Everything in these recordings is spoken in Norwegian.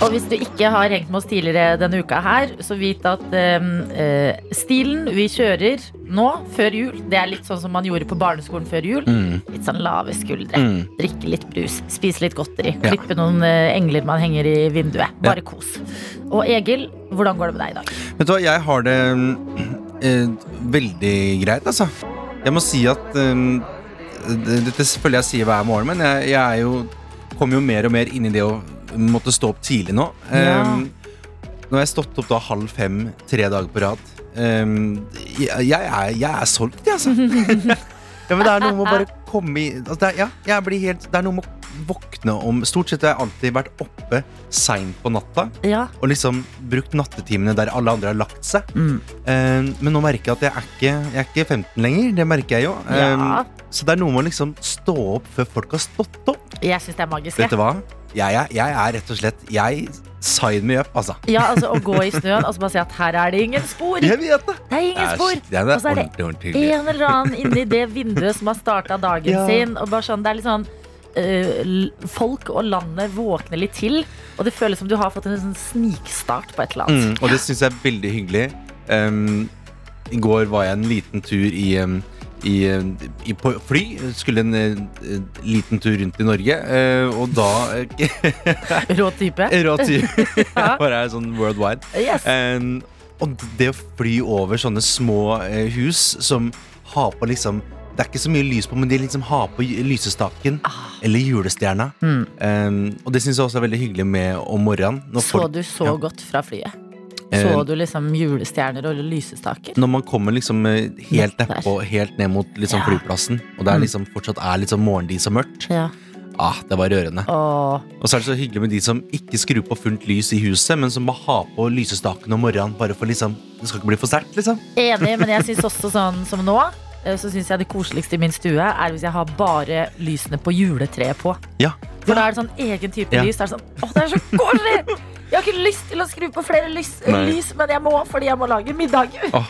Og hvis du ikke har hengt med oss tidligere denne uka her, så vit at eh, eh, stilen vi kjører nå, før jul, det er litt sånn som man gjorde på barneskolen før jul. Litt sånn lave skuldre. Mm. Drikke litt brus, spise litt godteri. Ja. Klippe noen eh, engler man henger i vinduet. Bare kos. Og Egil, hvordan går det med deg i dag? Vet du hva, jeg har det eh, veldig greit, altså. Jeg må si at eh, Dette føler jeg sier hver morgen, men jeg, jeg er jo kommer jo mer og mer inn i det å måtte stå opp tidlig nå. Ja. Um, nå har jeg stått opp da halv fem tre dager på rad. Um, jeg, jeg, er, jeg er solgt, jeg, altså. ja, men det er noe med å bare komme i altså, det, er, ja, jeg blir helt, det er noe med å våkne om Stort sett har jeg alltid vært oppe seint på natta Ja. og liksom brukt nattetimene der alle andre har lagt seg. Mm. Um, men nå merker jeg at jeg er ikke, jeg er ikke 15 lenger. Det merker jeg jo. Ja. Eh, så det er noe med å liksom stå opp før folk har stått opp. Jeg syns det er magisk. Vet du hva? Jeg, er- jeg er rett og slett Jeg sign me up, altså. Ja, altså Å gå i snøen og så bare si at her er det ingen spor. Jeg vet det! Det er ingen Æsj, spor. det er Og så er det ordentlig, ordentlig en eller annen inni det vinduet som har starta dagen Ja. sin. Og bare sånn, det er litt sånn eh, Folk og landet våkner litt til, og det føles som du har fått en sånn snikstart på et eller annet. Mm, og det syns jeg er veldig hyggelig. Um, I går var jeg en liten tur i, um, i, i på fly. Skulle en en liten tur rundt i Norge, uh, og da Rå type. Rå type. Ja. Bare er sånn worldwide. Yes. Um, og det å fly over sånne små eh, hus som har på liksom Det er ikke så mye lys på, men de liksom har på lysestaken eller julestjerna. Mm. Um, og det syns jeg også er veldig hyggelig med om morgenen. Så folk, du så ja. godt fra flyet? Eh, Så du liksom julestjerner og lysestaker? når man kommer liksom eh, helt nedpå, helt ned mot liksom Ja. flyplassen, og det er Mm. liksom fortsatt er litt sånn morgendis og mørkt, Ja. ah, det var rørende. Åh, Og så er det så hyggelig med de som ikke skrur på fullt lys i huset, men som må ha på lysestakene om morgenen bare for liksom Det skal ikke bli for sterkt, liksom. enig, men jeg syns også sånn som nå. eh, Så syns jeg det koseligste i min stue er hvis jeg har bare lysene på juletreet på. Ja. For da er det sånn egen type Ja. lys. Det er sånn, åh, det er så koselig! Jeg har ikke lyst til å skru på flere lys, lys men jeg må fordi jeg må lage middag. Oh.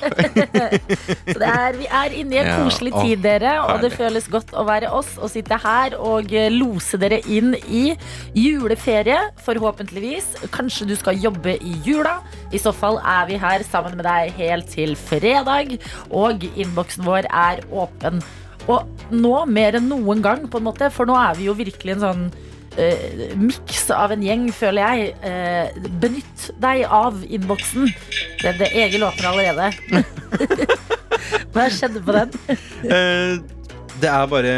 Så det er, vi er inne i en Ja, koselig åh, tid, dere. Og det føles godt å være oss og sitte her og eh, lose dere inn i juleferie. Forhåpentligvis. Kanskje du skal jobbe i jula. I så fall er vi her sammen med deg helt til fredag. Og innboksen vår er åpen. Og nå mer enn noen gang, på en måte, for nå er vi jo virkelig en sånn uh, miks av en gjeng, føler jeg. Eh, benytt deg av innboksen. Det, det Egil åpner allerede. Hva skjedde på den? Eh, det er bare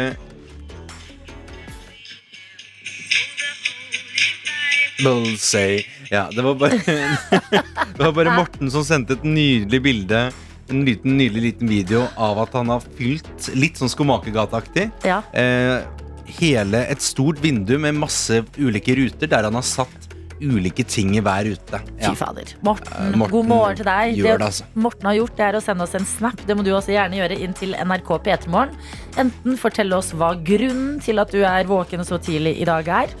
Bullsay. Ja, det var bare Det var bare Morten som sendte et nydelig bilde En liten, nydelig liten video Av at han har fylt Litt sånn skomakergateaktig Ja. eh, Hele et stort vindu Med masse ulike ruter Der han har satt ulike ting i hver rute Fy fader. Morten, uh, Morten god morgen til deg. gjør det, altså. Morten har gjort, det er å sende oss en snap. Det må du også gjerne gjøre inn til NRK P3morgen. Enten fortelle oss hva grunnen til at du er våken så tidlig i dag er,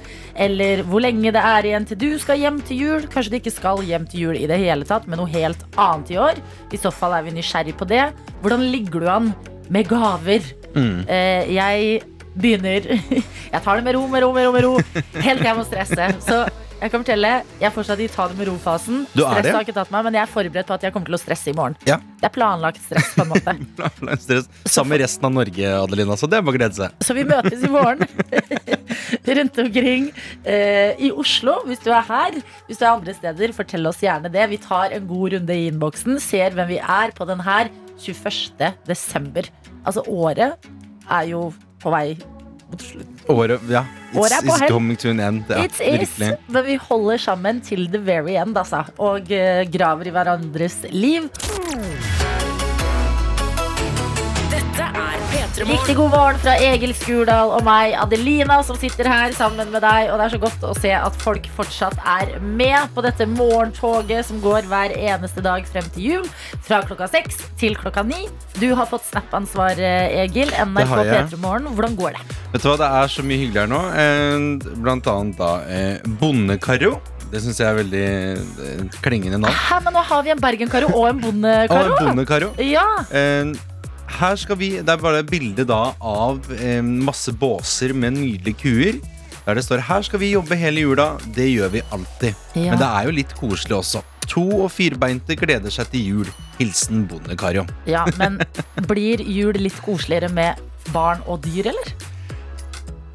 eller hvor lenge det er igjen til du skal hjem til jul. Kanskje du ikke skal hjem til jul i det hele tatt, men noe helt annet i år. I så fall er vi nysgjerrig på det. Hvordan ligger du an med gaver? Mm. Uh, jeg begynner Jeg tar det med ro, med ro, med ro, med ro helt til jeg må stresse. Så jeg kan fortelle, jeg er fortsatt i ta det med ro-fasen. Stresset det? har ikke tatt meg, men jeg er forberedt på at jeg kommer til å stresse i morgen. Ja. Det er planlagt stress, på en måte. planlagt Stress. Sammen med resten av Norge, Adelina Så det er bare å glede seg Så vi møtes i morgen rundt omkring eh, i Oslo. Hvis du er her, hvis du er andre steder, fortell oss gjerne det. Vi tar en god runde i innboksen, ser hvem vi er på den her 21. desember. Altså, året er jo på vei mot slutt. Året, ja It's, Året it's coming to an end ja, It is, men vi holder sammen til the very end, altså. Og eh, graver i hverandres liv. Riktig god morgen fra Egil Skurdal og meg, Adelina, som sitter her sammen med deg. Og det er så godt å se at folk fortsatt er med på dette morgentoget som går hver eneste dag frem til jul. Fra klokka seks til klokka ni. Du har fått Snap-ansvar, Egil. NRK har jeg. P3 Morgen. Hvordan går det? Vet du hva, Det er så mye hyggelig her nå. Eh, Blant annet da eh, Bondekaro. Det syns jeg er veldig eh, klingende navn. Hæ, men nå har vi en Bergen-karo og en Og en bondekaro. Ja. Eh, her skal vi, Det er bare et bilde da av eh, masse båser med nydelige kuer. Der det står 'Her skal vi jobbe hele jula'. Det gjør vi alltid. Ja. Men det er jo litt koselig også. To- og firbeinte gleder seg til jul. Hilsen Bondekaro. ja, men blir jul litt koseligere med barn og dyr, eller?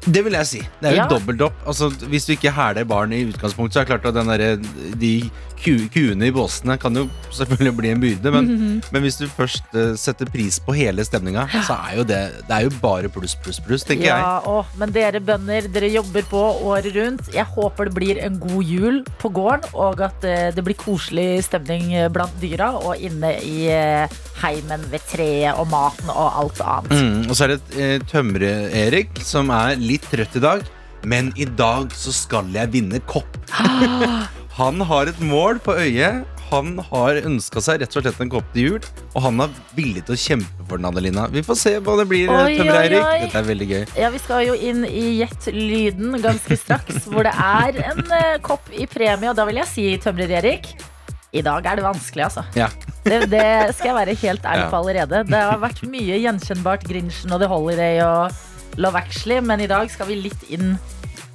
Det vil jeg si. Det er jo Ja. dobbelt opp. Altså, hvis du ikke hæler barn i utgangspunktet, så er det klart at den derre- de kuene i båsene kan jo selvfølgelig bli en byrde. Men, Mhm. men hvis du først uh, setter pris på hele stemninga, så er jo det Det er jo bare pluss, pluss, pluss, tenker jeg. Ja, å, men dere bønder, dere jobber på året rundt. Jeg håper det blir en god jul på gården, og at uh, det blir koselig stemning eh, blant dyra og inne i uh, heimen ved treet og maten og alt annet. Mm, og så er det Tømre-Erik som er litt trøtt i dag. Men i dag så skal jeg vinne kopp. han har et mål på øyet. Han har ønska seg rett og slett en kopp til jul, og han er villig til å kjempe for den, Adelina. Vi får se hva det blir, Oi, Tømrer-Erik. oi, oi. Dette er veldig gøy. Ja, Vi skal jo inn i Gjett lyden ganske straks, hvor det er en uh, kopp i premie. Og da vil jeg si, Tømrer Erik, i dag er det vanskelig, altså. Ja. Det, det skal jeg være helt ærlig på allerede. Det har vært mye gjenkjennbart Grinchen og The Holiday og Love Actually, men i dag skal vi litt inn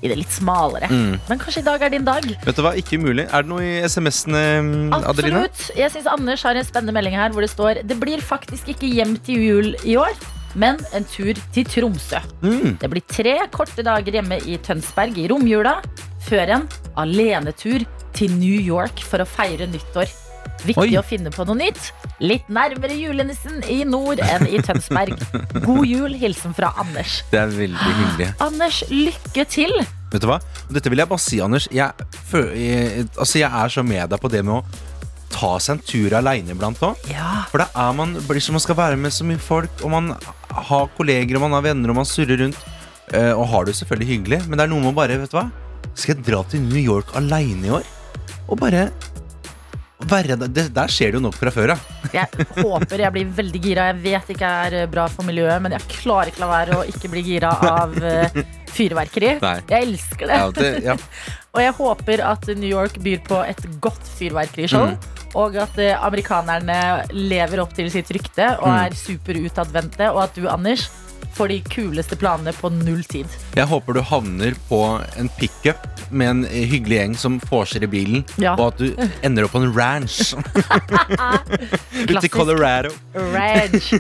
i det litt smalere. Mm. Men kanskje i dag er din dag? Vet du hva, ikke umulig. Er det noe i SMS-ene, mm, Adelina? Absolutt. Jeg syns Anders har en spennende melding her hvor det står Det blir faktisk ikke hjem til jul i år, men en tur til Tromsø. Mm. Det blir tre korte dager hjemme i Tønsberg i romjula, før en alenetur til New York for å feire nyttår. Viktig Oi. å finne på noe nytt. Litt nærmere julenissen i nord enn i Tønsberg. God jul. Hilsen fra Anders. Det er veldig hyggelig. Anders, lykke til! Vet du hva? Dette vil jeg bare si, Anders. Jeg, fø- jeg, altså, jeg er så med deg på det med å ta seg en tur aleine iblant òg. Ja. For da er man, liksom man skal være med så mye folk, og man har kolleger og man har venner og man surrer rundt. Uh, og har det selvfølgelig hyggelig, men det er noe med å bare Vet du hva? Skal jeg dra til New York aleine i år? Og bare der. Det, der skjer det jo nok fra før av. Jeg håper jeg blir veldig gira. Jeg vet ikke er bra for miljøet, men jeg klarer ikke la være å ikke bli gira av eh, fyrverkeri. Nei. Jeg elsker det. Ja, det, ja. Og jeg håper at New York byr på et godt fyrverkerishow. Mm. Og at eh, amerikanerne lever opp til sitt rykte og Mm. er superutadvendte. Og at du, Anders, får de kuleste planene på null tid. Jeg håper du havner på en pickup med en hyggelig gjeng som vorser i bilen, Ja. og at du ender opp på en ranch ute i Colorado. Ranch.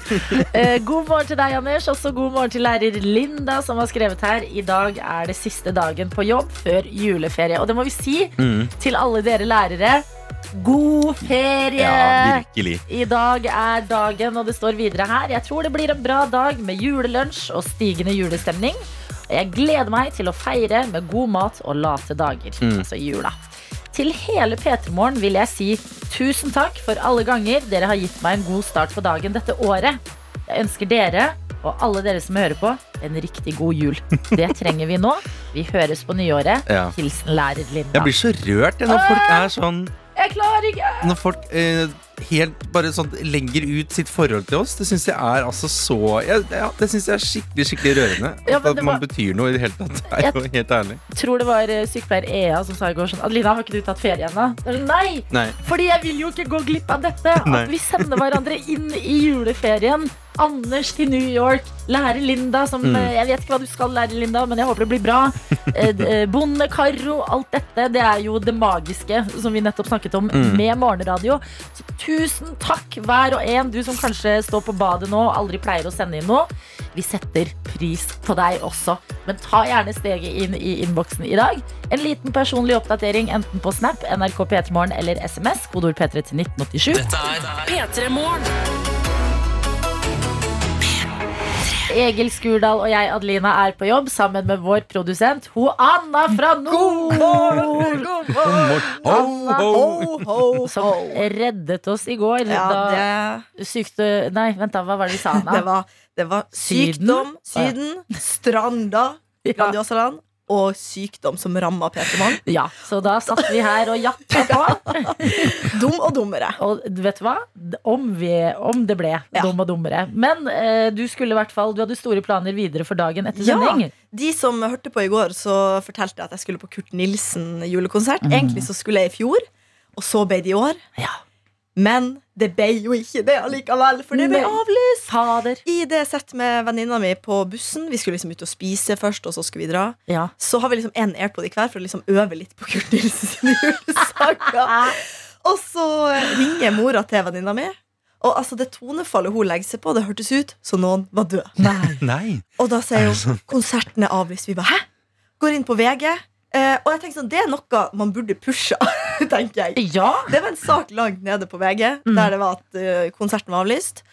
Eh, god morgen til deg, Anders. Også god morgen til lærer Linda, som har skrevet her. I dag er det siste dagen på jobb før juleferie. Og det må vi si Mm. til alle dere lærere. God ferie! Ja, virkelig. I dag er dagen, og det står videre her. Jeg tror det blir en bra dag med julelunsj og stigende julestemning. Og jeg gleder meg til å feire med god mat og late dager. Mm. Altså jula. Til hele P3 Morgen vil jeg si tusen takk for alle ganger dere har gitt meg en god start på dagen dette året. Jeg ønsker dere og alle dere som hører på, en riktig god jul. Det trenger vi nå. Vi høres på nyåret. Ja. Hilsen lærer Linda. Jeg blir så rørt når folk er sånn Jeg klarer ikke! Når folk eh, helt bare sånn legger ut sitt forhold til oss. Det syns jeg er altså så jeg, ja, Det synes jeg er skikkelig skikkelig rørende. Ja, at man var- betyr noe i det hele tatt. Er jo helt ærlig. tror det var eh, sykepleier Ea som sa i går sånn Adelina, har ikke du tatt ferie ennå? Jeg sånn, Nei! Nei. Fordi jeg vil jo ikke gå glipp av dette. At vi sender hverandre inn i juleferien. Anders til New York. Lære Linda som Mm. eh, Jeg vet ikke hva du skal lære, Linda, men jeg håper det blir bra. Eh, eh, Bonde, Karo, alt dette. Det er jo det magiske som vi nettopp snakket om Mm. med morgenradio. Så tusen takk hver og en, du som kanskje står på badet nå og aldri pleier å sende inn noe. Vi setter pris på deg også. Men ta gjerne steget inn i innboksen i dag. En liten personlig oppdatering enten på Snap, NRK P3morgen eller SMS. Kodord P3 til 1987. Dette er P3 Morgen. Egil Skurdal og jeg, Adelina, er på jobb sammen med vår produsent, ho Anna fra nord. God morgen! Ho, Anna. ho. Ho, ho, Som reddet oss i går. Ja, da det, sykte Nei, vent, da. Hva var det vi sa, det, var, det var Syden? sykdom, Syden, stranda. Grandiosaland og sykdom som ramma Peter Mann. ja, så da satt vi her og jatta på. Dum og dummere. Og vet du hva? Om, vi, om det ble Ja. dum og dummere. Men eh, du skulle i hvert fall Du hadde store planer videre for dagen etter Ja. De som hørte på i går, så fortalte jeg at jeg skulle på Kurt Nilsen julekonsert. Mm. Egentlig så skulle jeg i fjor, og så ble det i år. Ja. Men det ble jo ikke det allikevel, for det ble avlyst. Fader. I det sett med venninna mi på bussen, vi skulle liksom ut og spise først, og så skulle vi dra, Ja. så har vi liksom en AirPod i hver for å liksom øve litt på Kurt Nilsen-julesanger. Og så ringer mora til venninna mi. Og altså det tonefallet hun legger seg på, det hørtes ut som noen var død. Nei. Nei. Og da sier hun konserten er avlyst. Vi bare hæ? Går inn på VG. Eh, og jeg tenker sånn, det er noe man burde pusha, tenker jeg. Ja. Det var en sak langt nede på VG Mm. der det var at uh, konserten var avlyst.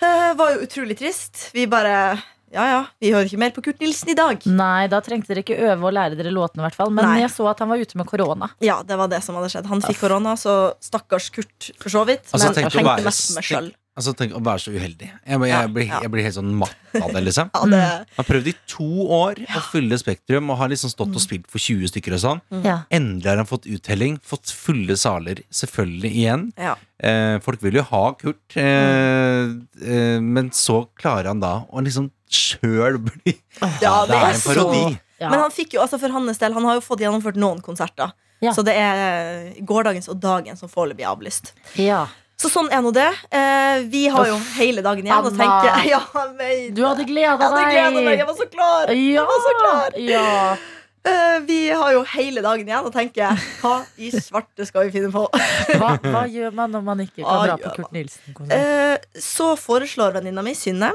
Uh, var jo utrolig trist. Vi bare Ja ja, vi hører ikke mer på Kurt Nilsen i dag. Nei, da trengte dere ikke øve og lære dere låtene, i hvert fall. Men Nei. jeg så at han var ute med korona. Ja, det var det som hadde skjedd. Han fikk korona, så stakkars Kurt for så vidt. Altså, men jeg å være tenkte mest på meg sjøl. Altså, tenk å være så uheldig. Jeg, jeg, jeg, blir, jeg blir helt sånn matt av det, liksom. Ja, det, Han har prøvd i to år å fylle Spektrum og har liksom stått og spilt for 20 stykker og sånn. Mm. Ja. Endelig har han fått uttelling, fått fulle saler, selvfølgelig igjen. ja. Eh, folk vil jo ha Kurt, eh, eh, men så klarer han da å liksom sjøl bli ja, Det er en så- parodi. Ja. Men han fikk jo, altså for hans del, han har jo fått gjennomført noen konserter. Ja. Så det er gårdagens og dagen som foreløpig er avlyst. ja. Så sånn er nå det. Eh, vi har jo hele dagen igjen å tenke. ja, Du hadde gleda deg. Jeg var så klar. Ja. Jeg var så klar. ja. Eh, vi har jo hele dagen igjen å tenke. hva i svarte skal vi finne på? Hva, hva gjør man når man ikke kan Hva dra på Kurt Nilsen-konsert? Eh, så foreslår venninna mi, Synne,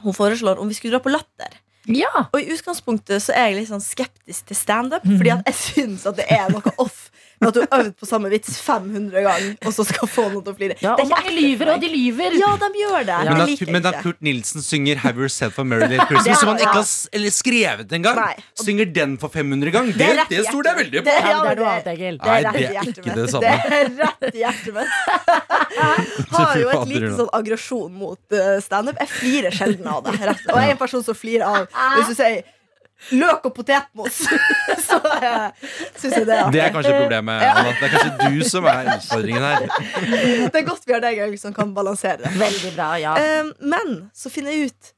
hun foreslår om vi skulle dra på Latter. Ja. Og i utgangspunktet så er jeg litt sånn skeptisk til standup, mm. fordi at jeg syns at det er noe off med at du har øvd på samme vits 500 ganger, og så skal få noen til å flire. ja, og mange lyver, og de lyver. Ja, de gjør det. Men da, men da. Kurt Nilsen synger 'Have Yourself a Merry Little Christmas', som han ikke ja. har s- eller skrevet engang, synger den for 500 ganger, det, Det det, stoler jeg veldig på. Det- Ja, det, det ja, det- Det Nei, det er ikke det samme. Det er rett i hjertet mitt. Har jo et lite sånn aggresjon mot uh, standup. Jeg flirer sjelden av det. Rett. Og jeg er en person som flirer av hvis du sier løk og potetmos. så uh, syns jeg det Det er kanskje problemet. Ja. Det er kanskje du som er utfordringen her. Det er godt vi har deg som kan balansere det. Veldig bra, ja. Um, men så finner jeg ut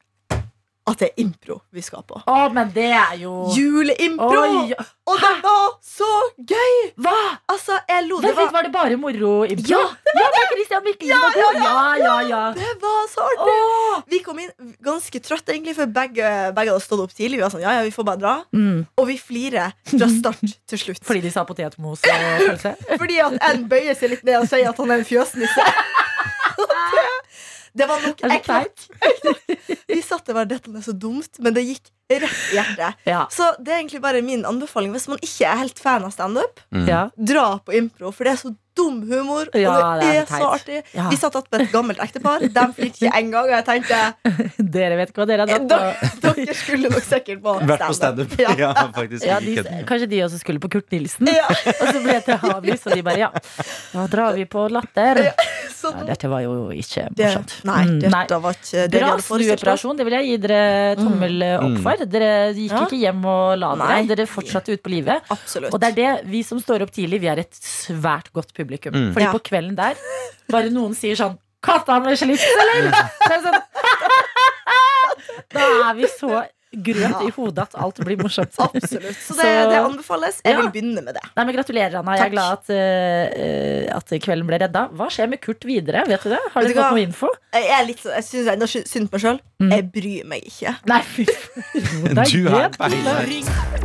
at det er impro vi skal på. Å, men det er jo Juleimpro! Oi, Og det var så gøy! Hva? Altså, jeg lo. Det var, var det bare moro? impro? Ja, ja, det! Christian Mikkelsen og co. Ja, ja, ja. det var så artig! Vi kom inn ganske trøtte, egentlig, for begge, begge hadde stått opp tidlig. Vi var sånn, ja, ja, vi får bare dra Mm, Og vi flirer fra start til slutt. fordi de sa potetmos? Fordi at en bøyer seg litt ned og sier at han er en fjøsnisse. det, det var nok det ekkelt. Vi satt der bare dette er så dumt, men det gikk rett i hjertet. Ja. Så det er egentlig bare min anbefaling. Hvis man ikke er helt fan av standup, ja. dra på impro, for det er så dum humor. Og det det er er, så teit. artig. Ja. Vi satt attmed et gammelt ektepar. De flirte ikke engang. Og jeg tenkte Dere vet ikke hva dere har eh, dratt på. dere, skulle nok sikkert på Vært på standup. Ja. Ja, faktisk. Ja, de, kanskje de også skulle på Kurt Nilsen? Ja. Og så ble det avlyst, og de bare ja, da drar vi på Latter. Ja, så Ja, dette var jo ikke det, morsomt. nei, Mm, dette var ikke det Bra snuoperasjon, det vil jeg gi dere tommel opp Mm. for. Dere gikk Ja. ikke hjem og la dere. Nei. Dere fortsatte ut på livet. Absolutt. Og det er det, vi som står opp tidlig, vi er et svært godt publikum. Mm. Fordi Ja. på kvelden der, bare noen sier sånn Katta med slips, eller? Så er det sånn, da er vi så grøt i hodet at alt blir morsomt. Absolutt. Så det, Så- det anbefales. Jeg Ja. vil begynne med det. Nei, men Gratulerer, Anna. Jeg er glad at, uh, at kvelden ble redda. Hva skjer med Kurt videre? Vet du det? Har dere du fått noe info? Jeg, er litt, så- jeg syns sy- synd på meg sjøl. Mm. Jeg bryr meg ikke. Nei, fy faen. Du er.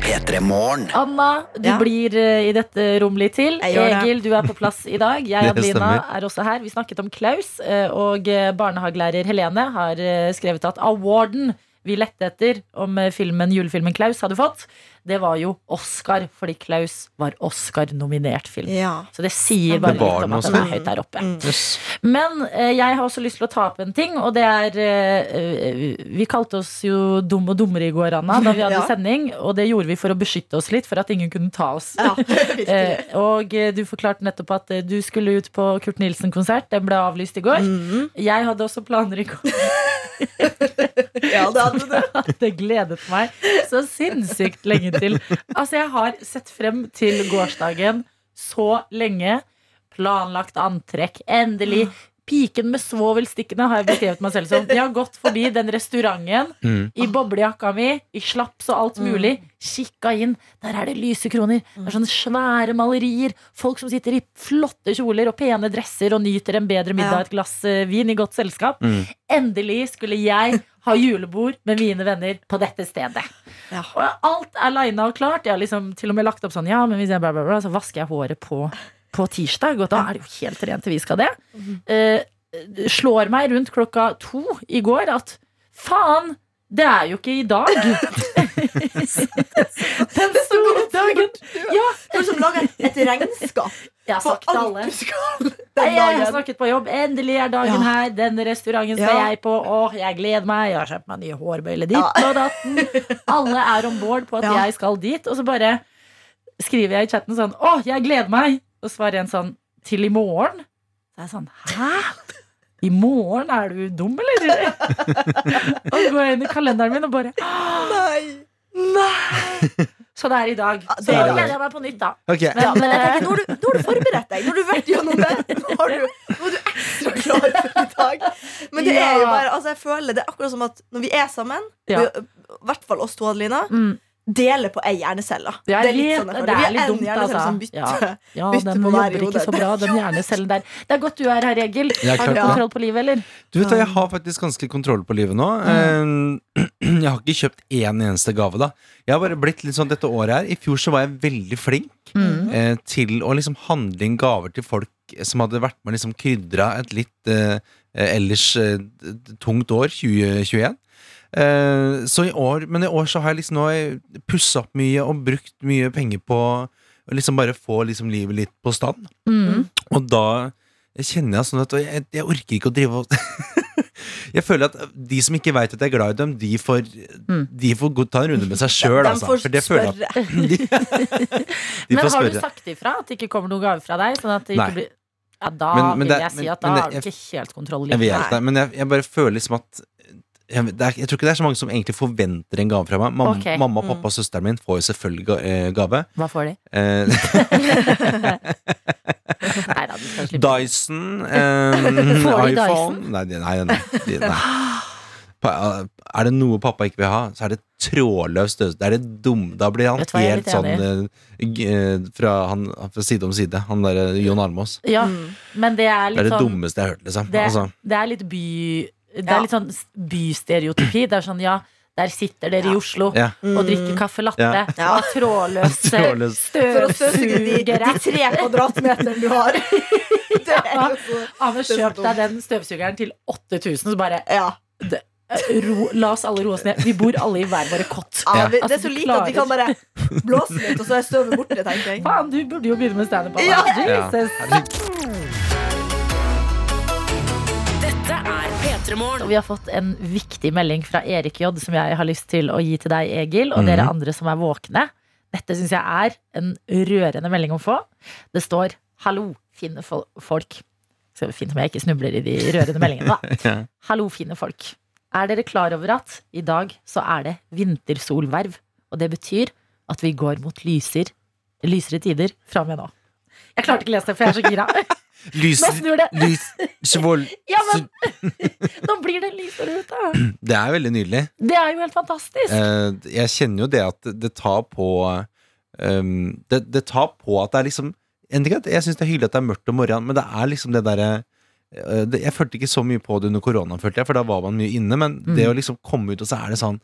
P3morgen. Anna, du Ja. blir eh, i dette rommet litt til. Jeg. Egil, du er på plass i dag. Jeg Adelina er også her. Vi snakket om Klaus, eh, og eh, barnehagelærer Helene har eh, skrevet at awarden vi lette etter om eh, filmen, julefilmen Klaus hadde fått, det var jo Oscar, fordi Klaus var Oscar-nominert film. Ja. Så det sier bare Det litt om at den er høyt der oppe. Mm. Yes. Men eh, jeg har også lyst til å ta opp en ting, og det er eh, eh, Vi kalte oss jo Dum og dummere i går, Anna, da vi hadde Ja. sending. Og det gjorde vi for å beskytte oss litt, for at ingen kunne ta oss. Ja. Eh, og eh, du forklarte nettopp at eh, du skulle ut på Kurt Nilsen-konsert. Den ble avlyst i går. Mm. Jeg hadde også planer i går. Ja, det hadde du. Det gledet meg så sinnssykt lenge til. Altså, jeg har sett frem til gårsdagen så lenge. Planlagt antrekk. Endelig. Piken med svovelstikkene har jeg beskrevet meg selv som. Jeg har gått forbi den restauranten Mm. i boblejakka mi, i slaps og alt mulig. Kikka inn. Der er det lysekroner. Det er sånne svære malerier. Folk som sitter i flotte kjoler og pene dresser og nyter en bedre middag og et glass eh, vin i godt selskap. Mm. Endelig skulle jeg ha julebord med mine venner på dette stedet. Ja. Og alt er lina og klart. Jeg har liksom til og med lagt opp sånn Ja, men hvis jeg bla, bla, bla, så vasker jeg håret på, på tirsdag, og da er det jo helt rent til vi skal det. Eh, slår meg rundt klokka to i går at faen, det er jo ikke i dag. Den store dagen. Ja, Du som lager et regnskap jeg har sagt alt du skal Jeg har snakket på jobb. Endelig er dagen Ja. her. Den restauranten skal Ja. jeg på. Åh, jeg gleder meg. Jeg har kjøpt meg nye hårbøyler dit Ja. og datten. Alle er om bord på at jeg skal dit. Og så bare skriver jeg i chatten sånn Å, jeg gleder meg. Og svarer en sånn Til i morgen? Så er jeg sånn Hæ? I morgen? Er du dum, eller? og så går jeg inn i kalenderen min og bare Nei. Nei. Så det er i dag. Så da er gleder jeg meg på nytt, da. Ok, Ja, men jeg tenker, nå har du, nå har du forberedt deg. Nå har du vært gjennom det. Nå, har du, nå er du ekstra klar for i dag. Men det er jo bare altså jeg føler Det er akkurat som at når vi er sammen, Ja. i hvert fall oss to, Adelina, Mm. Deler på ei hjernecelle. Ja, det er litt sånn det. er litt dumt, altså. som bytter. Ja, Bytte den på hver jobber ikke så bra, den hjernecellen der. Det er godt du er her, Egil. Har du kontroll på livet, eller? Du vet Jeg har faktisk ganske kontroll på livet nå. Eh, Jeg har ikke kjøpt én eneste gave. da Jeg har bare blitt litt sånn dette året her I fjor så var jeg veldig flink Mm. eh, til å liksom handle inn gaver til folk som hadde vært med og liksom krydra et litt eh, eh, ellers eh, tungt år, 2021. Eh, så i år, men i år så har jeg liksom nå pussa opp mye og brukt mye penger på å liksom bare få liksom livet litt på stand. Mm. Og da kjenner jeg sånn at jeg, jeg orker ikke å drive og Jeg føler at de som ikke veit at jeg er glad i dem, de får, Mm. de får ta en runde med seg sjøl, De altså. får For det føler jeg at spørre. de, de Men har har du sagt ifra at det ikke kommer noen gave fra deg? Sånn at det Nei. ikke blir ja, Da Men- men vil det- jeg si at da men det- har du ikke helt kontroll. i Jeg vet det, men jeg, jeg bare føler liksom at jeg, det er, jeg tror ikke det er så mange som egentlig forventer en gave fra meg. Mamma, okay. mamma pappa og søsteren min får jo selvfølgelig ga- eh, gave. Hva får de? Eh, slippe. Dyson, eh, Får de iPhone Dyson? Nei, nei, nei, nei. Er det noe pappa ikke vil ha, så er det trådløs støvsuger. Det er det dumme. Da blir han helt sånn eh, eh, fra, han, fra side om side. Han derre Jon Almaas. Ja, Mm. det er Det er det sånn dummeste jeg har hørt, liksom. det, Altså, det er litt by Det er litt sånn bystereotypi. Det er sånn, ja, der sitter dere i Oslo ja. og drikker kaffe latte Ja. og har trådløse Trådløs. For de, de tre kvadratmeterne du har. Anders, er kjøp deg den støvsugeren til 8000, så bare Ja. ro, La oss alle roe oss ned. Vi bor alle i hver våre kott. ja vi, det Altså, er så lite at vi kan bare blåse litt, og så er støvet borte, tenker jeg. Faen, du burde jo begynne med standup. Ja. Ja. Jesus. Og vi har fått en viktig melding fra Erik J som jeg har lyst til å gi til deg, Egil, og dere Mhm. andre som er våkne. Dette syns jeg er en rørende melding å få. Det står 'Hallo, fine fol folk'. Så fint om jeg ikke snubler i de rørende meldingene, da. Ja. Hallo, fine folk. Er dere klar over at i dag så er det vintersolverv? Og det betyr at vi går mot lyser, lysere tider fra og med nå. Jeg klarte ikke å lese det, for jeg er så gira. Lys, det. lys, svol, Ja, men nå blir det lysere ute. Det er veldig nydelig. Det er jo helt fantastisk. Eh, jeg kjenner jo det at det tar på um, det, det tar på at det er liksom Jeg syns det er hyggelig at det er mørkt om morgenen, men det er liksom det derre eh, Jeg følte ikke så mye på det under koronaen, følte jeg, for da var man mye inne. Men det Mm. å liksom komme ut, og så er det sånn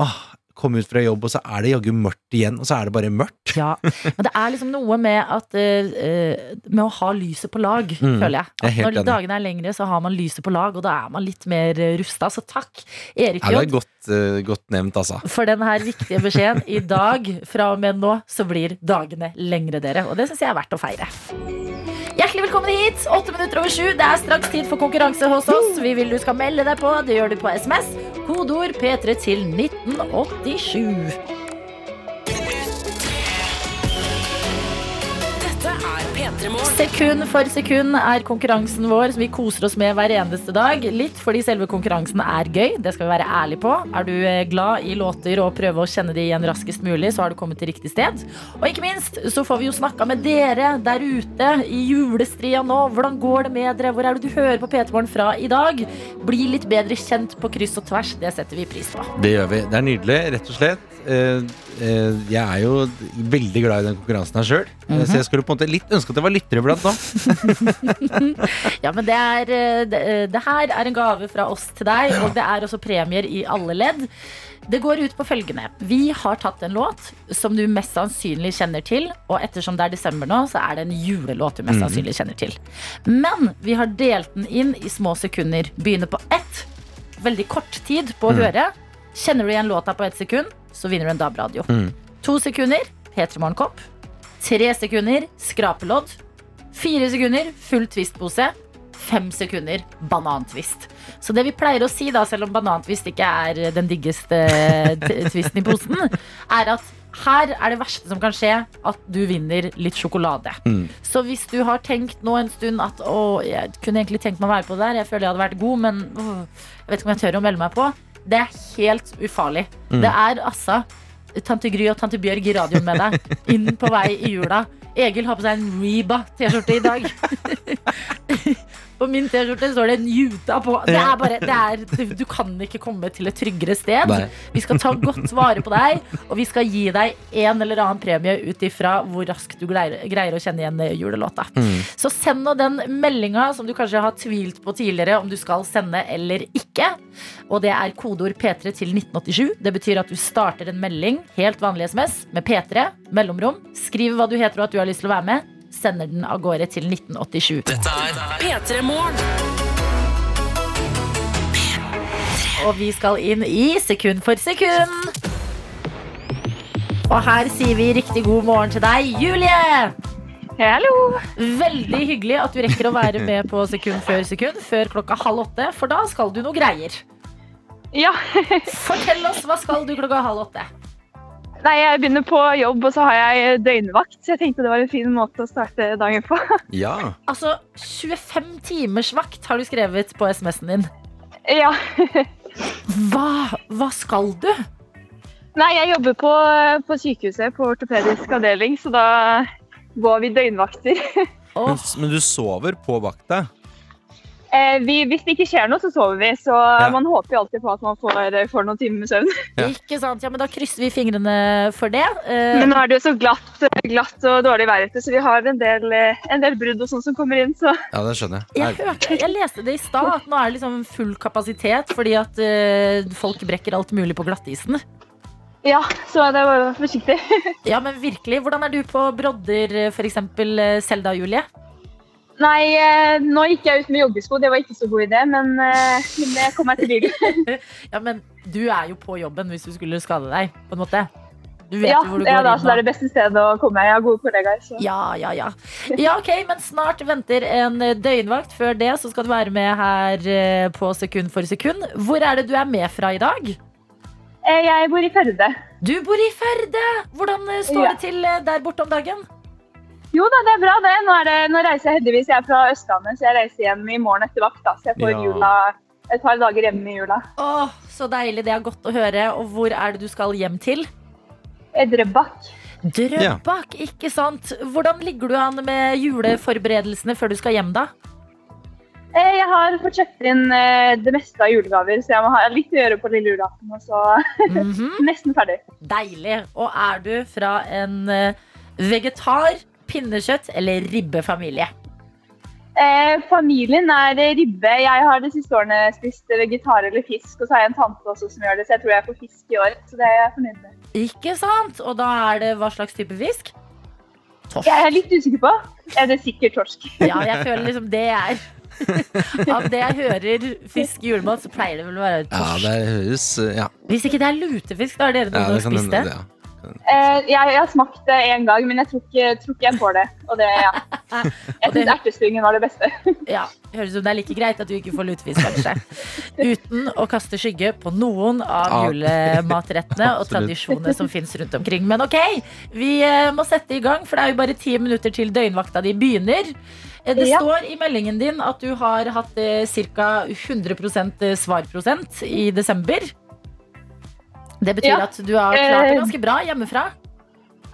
Åh, komme ut fra jobb, og så er det jaggu mørkt igjen, og så er det bare mørkt. Ja, men det er liksom noe med at eh, Med å ha lyset på lag, Mm, føler jeg. At når enig. dagene er lengre, så har man lyset på lag, og da er man litt mer eh, rusta. Så takk, Erik Ja, det er godt, uh, godt nevnt, altså. for den her viktige beskjeden. I dag, fra og med nå, så blir dagene lengre, dere. Og det syns jeg er verdt å feire. Velkommen hit. Åtte minutter over sju. Det er straks tid for konkurranse hos oss. Vi vil du skal melde deg på. Det gjør du på SMS. Kodeord P3 til 1987. Sekund for sekund er konkurransen vår som vi koser oss med hver eneste dag. Litt fordi selve konkurransen er gøy, det skal vi være ærlige på. Er du eh, glad i låter og prøve å kjenne de igjen raskest mulig, så har du kommet til riktig sted. Og ikke minst så får vi jo snakka med dere der ute i julestria nå. Hvordan går det med dere? Hvor er det du hører på P3 Morgen fra i dag? Bli litt bedre kjent på kryss og tvers, det setter vi pris på. Det gjør vi. Det er nydelig, rett og slett. Eh, eh, jeg er jo veldig glad i den konkurransen her sjøl, så jeg skulle på en måte litt ønske at det var lyttere blant nå. Ja, men det, er, eh, det, det her er en gave fra oss til deg, og det er også premier i alle ledd. Det går ut på følgende. Vi har tatt en låt som du mest sannsynlig kjenner til. Og ettersom det er desember nå, så er det en julelåt du mest sannsynlig kjenner til. Men vi har delt den inn i små sekunder. Begynner på ett. Veldig kort tid på å høre. Kjenner du igjen låta på ett sekund, så vinner du en DAB-radio. Mm. To sekunder P3 Morgenkopp. Tre sekunder skrapelodd. Fire sekunder full twistpose. Fem sekunder banantvist. Så det vi pleier å si, da, selv om banantvist ikke er den diggeste tvisten i posen, er at her er det verste som kan skje, at du vinner litt sjokolade. Mm. Så hvis du har tenkt nå en stund at å, jeg kunne egentlig tenkt meg å være på det der, jeg føler jeg hadde vært god, men å, jeg vet ikke om jeg tør å melde meg på, det er helt ufarlig. Det er altså tante Gry og tante Bjørg i radioen med deg, inn på vei i jula. Egil har på seg en Reba-T-skjorte i dag. På min T-skjorte står det Njuta på. Det er bare, det er, du, kan ikke komme til et tryggere sted. Nei. Vi skal ta godt vare på deg, og vi skal gi deg en eller annen premie ut ifra hvor raskt du greier, greier å kjenne igjen julelåta. Så send nå den meldinga som du kanskje har tvilt på tidligere om du skal sende eller ikke. Og det er kodeord P3 til 1987. Det betyr at du starter en melding, helt vanlig SMS, med P3, mellomrom. Skriv hva du heter og at du har lyst til å være med. Sender den av gårde til 1987. Dette er P3 Morgen. Og vi skal inn i sekund for sekund. Og her sier vi riktig god morgen til deg, Julie. Hallo! Veldig hyggelig at du rekker å være med på sekund før sekund før klokka halv åtte, for da skal du noe greier. Ja. Fortell oss, hva skal du klokka halv åtte? Nei, jeg begynner på jobb, og så har jeg døgnvakt. Så jeg tenkte det var en fin måte å starte dagen på. Ja. Altså, 25 timers vakt har du skrevet på SMS-en din. Ja. Hva, hva skal du? Nei, jeg jobber på, på sykehuset på ortopedisk avdeling, så da går vi døgnvakter. Men, men du sover på vakta? Eh, vi, hvis det ikke skjer noe, så sover vi. Så Ja. man håper jo alltid på at man får, får noen timer med søvn. Ja. ikke sant? Ja, men da krysser vi fingrene for det. Eh, Men nå er det jo så glatt, glatt og dårlig vær ute, så vi har en del, eh, en del brudd og sånn som kommer inn. Så Ja, det skjønner jeg. Jeg, hørte, jeg leste det i stad, at nå er det liksom full kapasitet fordi at eh, folk brekker alt mulig på glattisen. ja, så det var forsiktig. Ja, men virkelig. Hvordan er du på brodder, f.eks. Selda og Julie? Nei, eh, nå gikk jeg ut med joggesko, det var ikke så god idé, men, eh, det kom jeg til. Ja, men du er jo på jobben hvis du skulle skade deg, på en måte. Du vet Ja, jo hvor du ja går da, inn så det er det beste stedet å komme. Jeg har gode kollegaer. Så. Ja, ja, ja. Ja, ok, men snart venter en døgnvakt. Før det så skal du være med her eh, på Sekund for sekund. Hvor er det du er med fra i dag? Eh, Jeg bor i Førde. Du bor i Førde! Hvordan eh, står Ja. det til eh, der borte om dagen? Jo da, det er bra det. Nå, er det, nå reiser jeg heldigvis. Jeg er fra Østlandet, så jeg reiser hjem i morgen etter vakt. Da, så jeg får Ja. jula, et par dager hjemme i jula. Åh, så deilig. Det er godt å høre. Og hvor er det du skal hjem til? Drøbak. Drøbak. ja. ikke sant? Hvordan ligger du an med juleforberedelsene før du skal hjem, da? Eh, Jeg har fått kjøpt inn eh, det meste av julegaver, så jeg må ha litt å gjøre på lille julaften. Og så Mhm. nesten ferdig. Deilig. Og er du fra en eh, vegetar, pinnekjøtt eller ribbefamilie? Eh, familien er ribbe. Jeg har de siste årene spist vegetar eller fisk. Og så har jeg en tante også som gjør det, så jeg tror jeg får fisk i år. Så det er jeg fornøyd med. Ikke sant? Og da er det hva slags type fisk? Torsk. Jeg er litt usikker på. Er det sikkert torsk? Ja, jeg føler liksom det er Av det jeg hører fisk i julemat, så pleier det vel å være torsk. Ja, det høres Ja, Hvis ikke det er lutefisk, da har dere ja noen det kan spist hende. det? Ja. Eh, jeg, jeg har smakt det én gang, men jeg tror ikke, tror ikke jeg får det. Og det, ja. Jeg syns ertestyngen var det beste. Ja, Høres ut som det er like greit at du ikke får lutefisk, kanskje. Uten å kaste skygge på noen av Ja. julematrettene og tradisjonene som fins rundt omkring. Men ok, vi eh, må sette i gang, for det er jo bare ti minutter til døgnvakta di begynner. Eh, Det Ja. står i meldingen din at du har hatt eh, ca. 100% svarprosent i desember. Det betyr Ja. at du har klart det Eh, ganske bra hjemmefra.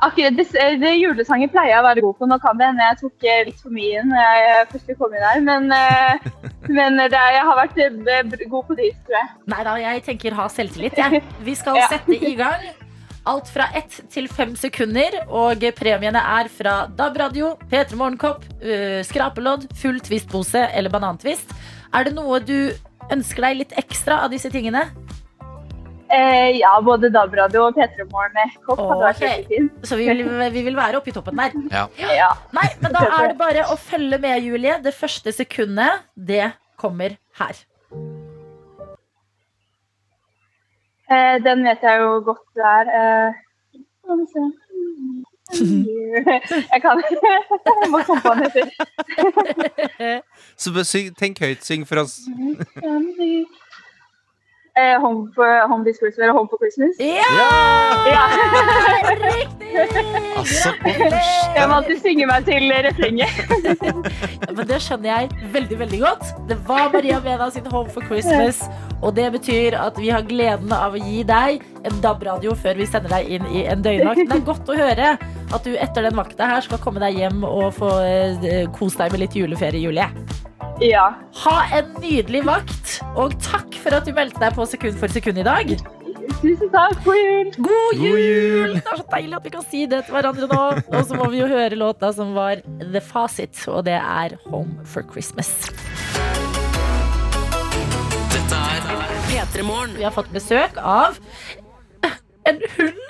Akkurat det, det julesangen pleier jeg å være god på. Nå kan det hende jeg tok eh, litt for mye inn først kom inn her, men, eh, men det, jeg har vært eh, god på de, tror jeg. Nei da, jeg tenker ha selvtillit. jeg. Vi skal Ja. sette i gang. Alt fra ett til fem sekunder. Og premiene er fra DAB-radio, P3 Morgenkopp, skrapelodd, full twistpose eller banantvist. Er det noe du ønsker deg litt ekstra av disse tingene? Eh, ja, både DAB-radio og P3 Morgen-kopp hadde vært veldig fint. Så vi vil, vi vil være oppe i toppen der. Ja. Nei, men da er det bare å følge med, Julie. Det første sekundet, det kommer her. Eh, den vet jeg jo godt det er. Eh, skal vi se. Jeg kan Jeg må komme på den etter. Så tenk høyt, syng for oss. Eh, home, for, home this Christmas, eller Home for Christmas. Ja! Ja. Riktig! Altså, Jeg må alltid synge meg til refrenget. Ja, Men det skjønner jeg veldig veldig godt. Det var Maria Mena sin Home for Christmas. Og det betyr at vi har gleden av å gi deg en DAB-radio før vi sender deg inn i en døgnvakt. Det er godt å høre at du etter den vakta her skal komme deg hjem og få eh, kose deg med litt juleferie, Julie. Ja. Ha en nydelig vakt, og takk for at du meldte deg på sekund for sekund i dag. Tusen takk. God jul. God jul! Det er så deilig at vi kan si det til hverandre nå. Og så må vi jo høre låta som var The Fasit, og det er Home for Christmas. Dette er P3 Morgen. Vi har fått besøk av en hund.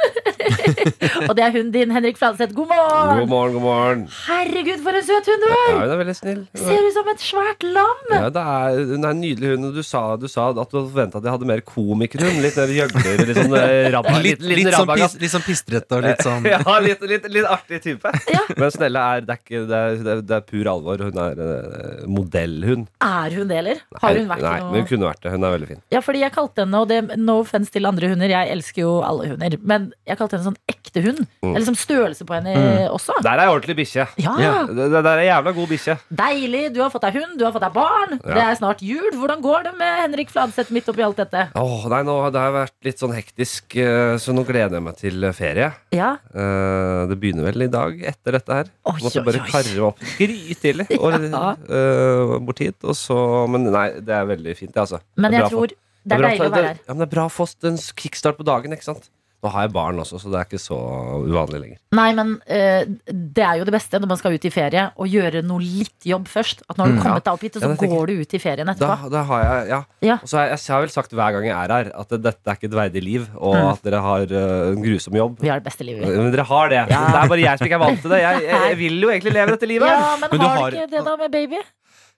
og det er hunden din, Henrik Fladseth. God morgen! God morgen, god morgen. Herregud, for en søt hund du Ja, er! hun er veldig snill. Ser ut som et svært lam. Ja, det er, hun er en nydelig hund. Du sa, du sa at du hadde forventa at jeg hadde mer komikerhund. Litt mer gjøgler, litt sånn eh, rabba, Litt, litt, litt, sånn, pis, litt sånn pistrete og litt sånn Ja, litt, litt, litt artig type. Ja. Men Snelle er, det er, ikke, det er, det er, pur alvor. Hun er uh, modellhund. Er hun det, eller? Har hun vært Nei, i men hun kunne vært det. Hun er veldig fin. Ja, fordi jeg kalte henne, og det no offense til andre hunder, jeg elsker jo alle hunder, men jeg kalte henne sånn ekte hund. Det er liksom størrelse på henne også. Der er ei ordentlig bikkje. Ja, Ja. Der er ei jævla god bikkje. Deilig. Du har fått deg hund, du har fått deg barn. Ja. Det er snart jul. Hvordan går det med Henrik Fladseth midt oppi alt dette? Åh, nei, nå, Det har vært litt sånn hektisk, eh, så nå gleder jeg meg til ferie. Ja, Eh, det begynner vel i dag etter dette her. Oi, Måtte bare karre opp grytidlig Ja. uh, bort hit. Og så, men nei, det er veldig fint, det, altså. men jeg tror det er deilig å være her. Ja, men det er bra å få en kickstart på dagen, ikke sant. Nå har jeg barn også, så det er ikke så uvanlig lenger. Nei, men uh, det er jo det beste når man skal ut i ferie, å gjøre noe litt jobb først. At når har du Mm. kommet deg opp hit, og så Ja, går du ut i ferien etterpå. da har jeg, ja. Ja. Og så har jeg, jeg har vel sagt hver gang jeg er her, at dette er ikke et verdig liv, og Mm. at dere har uh, en grusom jobb. Vi har det beste livet. vi. Men dere har det. Ja. Det er bare jeg som ikke er vant til det. Jeg, jeg, jeg vil jo egentlig leve dette livet. Ja, men, Men du har har- ikke det da med baby?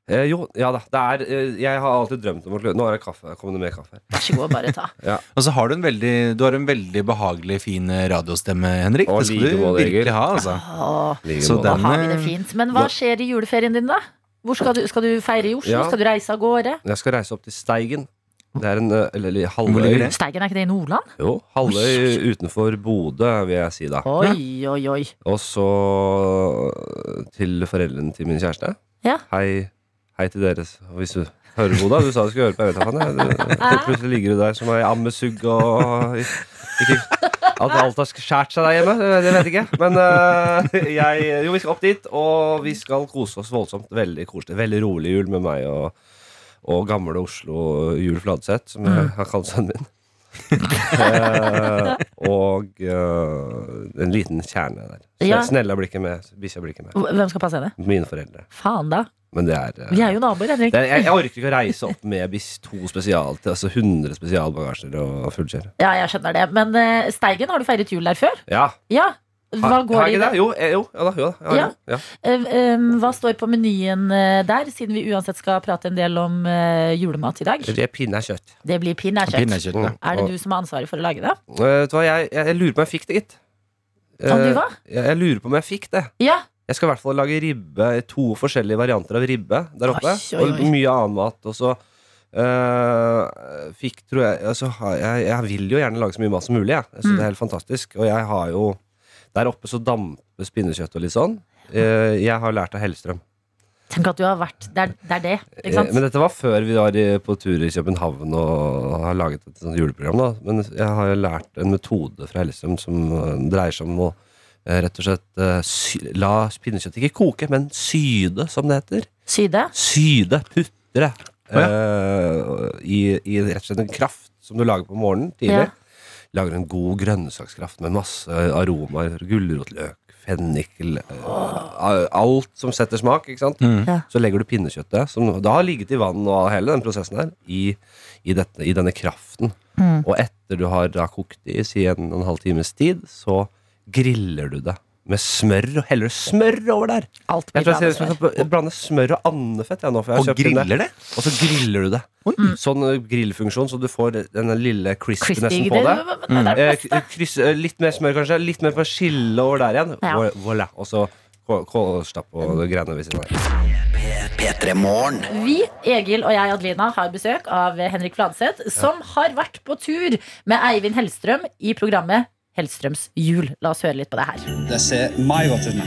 Eh, jo, ja da. Det er, eh, jeg har alltid drømt om å klø Nå er det kaffe. Kommer det mer kaffe? Vær så god, bare ta. Og så har du en veldig, du har en veldig behagelig, fin radiostemme, Henrik. Å, Det skal like du måte, virkelig Egil. ha, altså. Åh, Så måte. da den- har vi det fint. Men hva skjer i juleferien din, da? Hvor skal du, skal du feire i Oslo? Ja. Skal du reise av gårde? Jeg skal reise opp til Steigen. Det er en eh, eller, eller, Hvor ligger halvøy. det? Steigen, er ikke det i Nordland? Jo, halvøy utenfor Bodø, vil jeg si da. Oi, oi, oi. Og så til foreldrene til min kjæreste. Ja. Hei, hei til deres. Hvis du hører på, da. Du sa du skulle høre på. Faen. Plutselig ligger du der som ei ammesugg og ikke, At alt har skjært seg der hjemme, det det vet jeg ikke. Men uh, jeg, jo, vi skal opp dit, og vi skal kose oss voldsomt. Veldig koselig. Veldig rolig jul med meg og, og gamle Oslo Jul Fladseth, som jeg har kalt sønnen min. uh, og uh, en liten kjerne der. Ja. Snella blir ikke med. Bikkja blir ikke med. Hvem skal passe henne? Mine foreldre. Faen, da. Men det er, eh, Vi er jo naboer, Henrik. det er jeg, jeg orker ikke å reise opp med bis to spesial, altså 100 spesialbagasjer og fullkjøre. Ja, jeg skjønner det. Men uh, Steigen, har du feiret jul der før? Ja. Ja. Hva går har det i det? det? Jo, eh, jo, ja da. Jo, da. Ja, Ja. ja. Eh, eh, hva står på menyen uh, der, siden vi uansett skal prate en del om julemat i dag? Det blir pinnekjøtt. Det blir pinnekjøtt. Pinnekjøtt. ja. Er det du som har ansvaret for å lage det? Vet du hva, jeg, jeg, jeg lurer på om jeg fikk det, gitt. Om du hva? Jeg, jeg lurer på om jeg fikk det. Ja. Jeg skal i hvert fall lage ribbe, to forskjellige varianter av ribbe der oppe. Oi, oi, oi. Og mye annen mat. Og så eh, fikk, tror jeg altså, jeg, jeg vil jo gjerne lage så mye mat som mulig. Jeg, jeg synes Mm. det er helt fantastisk. Og jeg har jo Der oppe så damper pinnekjøtt og litt sånn. Eh, jeg har lært av Hellstrøm. Tenk at du har vært Det er det, er det ikke Eh, sant? Men dette var før vi var på tur i København og har laget et sånt juleprogram. Da. Men jeg har jo lært en metode fra Hellstrøm som dreier seg om å rett og slett eh, sy la pinnekjøttet ikke koke, men syde, som det heter. Syde? Syde, putre. Oh, ja. uh, i, I rett og slett en kraft som du lager på morgenen tidlig. Ja. Lager en god grønnsakskraft med masse aromaer. Gulrotløk, fennikel uh, Alt som setter smak. ikke sant? Mm. Ja. Så legger du pinnekjøttet, som da har ligget i vann og hele den prosessen her, i, i, dette, i denne kraften. Mm. Og etter du har da kokt det i si en og en halv times tid, så griller du det med smør, og heller smør over der. Alt Jeg tror jeg smør. blande smør og andefett. Ja, nå, for jeg Og griller det? Og så griller du det. Sånn eh, grillfunksjon, så du får den lille crispenessen Crispy, på det. Mm. det er det Eh, kryss, eh, litt mer smør, kanskje. Litt mer persille over der igjen. Ja. Vo- Voilà. Og så kålstapp og greiene ved siden av. Vi, Egil og jeg, Adelina, har besøk av Henrik Fladseth, som har vært på tur med Eivind Hellstrøm i programmet Hellstrøms jul. La oss høre litt på det her. Det ser meget godt ut nå.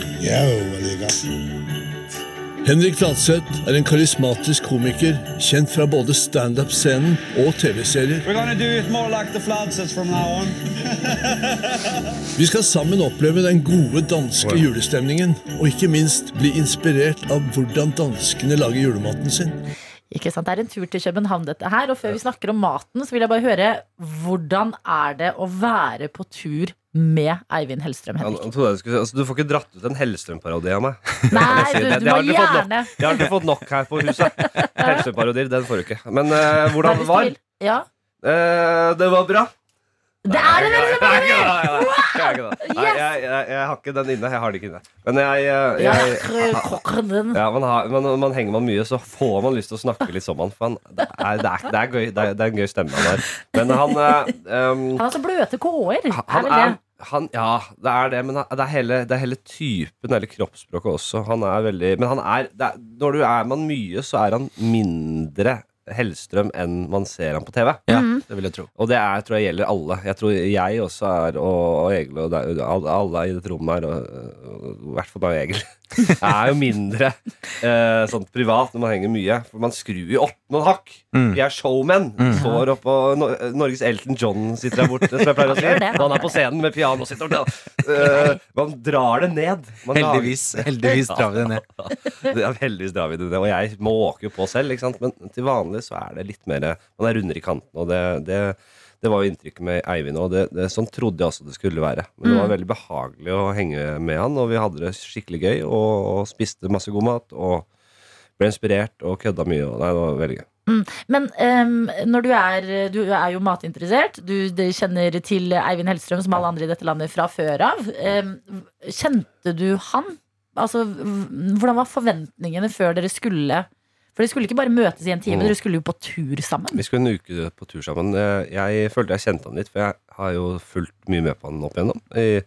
Henrik Fladseth er en karismatisk komiker, kjent fra både standup-scenen og TV-serier. We're gonna do it more like the Fladsets from now on. Vi skal sammen oppleve den gode danske julestemningen, og ikke minst bli inspirert av hvordan danskene lager julematen sin. Ikke sant? Det er en tur til København, dette her. Og før vi snakker om maten, så vil jeg bare høre hvordan er det å være på tur med Eivind Hellstrøm, Henrik? du, skulle, altså, du får ikke dratt ut en Hellstrøm-parodi av meg. Nei, du, det. du Det må jeg gjerne Jeg har ikke fått nok her på huset. Hellstrøm-parodier, den får du ikke. Men uh, hvordan det var? Ja. Uh, det var bra. Det er det nei, nei. Nei, jeg, har ikke den inne. Jeg har det ikke inne. Men jeg, jeg, jeg ja, man, har, man, man henger man mye, så får man lyst til å snakke litt som han. For han, det, er, det, er, det, er gøy, det, er, en gøy stemme han har. Men han um, Han har så bløte k-er. Er han er, han, ja, det er det, men det er hele, det er hele typen, hele kroppsspråket også. Han er veldig Men han er, er Når du er man mye, så er han mindre Hellstrøm enn man ser han på TV. Ja, Mm. det vil jeg tro. Og det er, tror jeg gjelder alle. Jeg tror jeg også er, og, og Egil, og alle, i dette rommet her, og, og, i hvert fall og Egil, er jo mindre eh, sånn privat når man henger mye. For man skrur jo opp noen hakk. Mm. Vi er showmen. Står oppå Nor Norges Elton John sitter der borte, som jeg pleier å si. Når han er på scenen med piano. Sitter og, Eh, man drar det ned. Man lager- Heldigvis, heldigvis drar vi det ned. det er heldigvis drar vi det ned. Og jeg måker jo på selv, ikke sant? men til vanlig så er det litt mer Man er rundere i kanten, og det, det, det var jo inntrykket med Eivind. Det, sånn trodde jeg også det skulle være. Men det var veldig behagelig å henge med han, og vi hadde det skikkelig gøy. Og, og spiste masse god mat. Og ble inspirert og kødda mye. Og, nei, det var veldig gøy. Men um, når du er Du er jo matinteressert. Du du, kjenner til Eivind Hellstrøm som alle andre i dette landet fra før av. Um, kjente du han? Altså, hvordan var forventningene før dere skulle For dere skulle ikke bare møtes i en time, Mm. dere skulle jo på tur sammen. Vi skulle en uke på tur sammen. Eh, Jeg følte jeg kjente han litt, for jeg har jo fulgt mye med på han opp igjennom. I,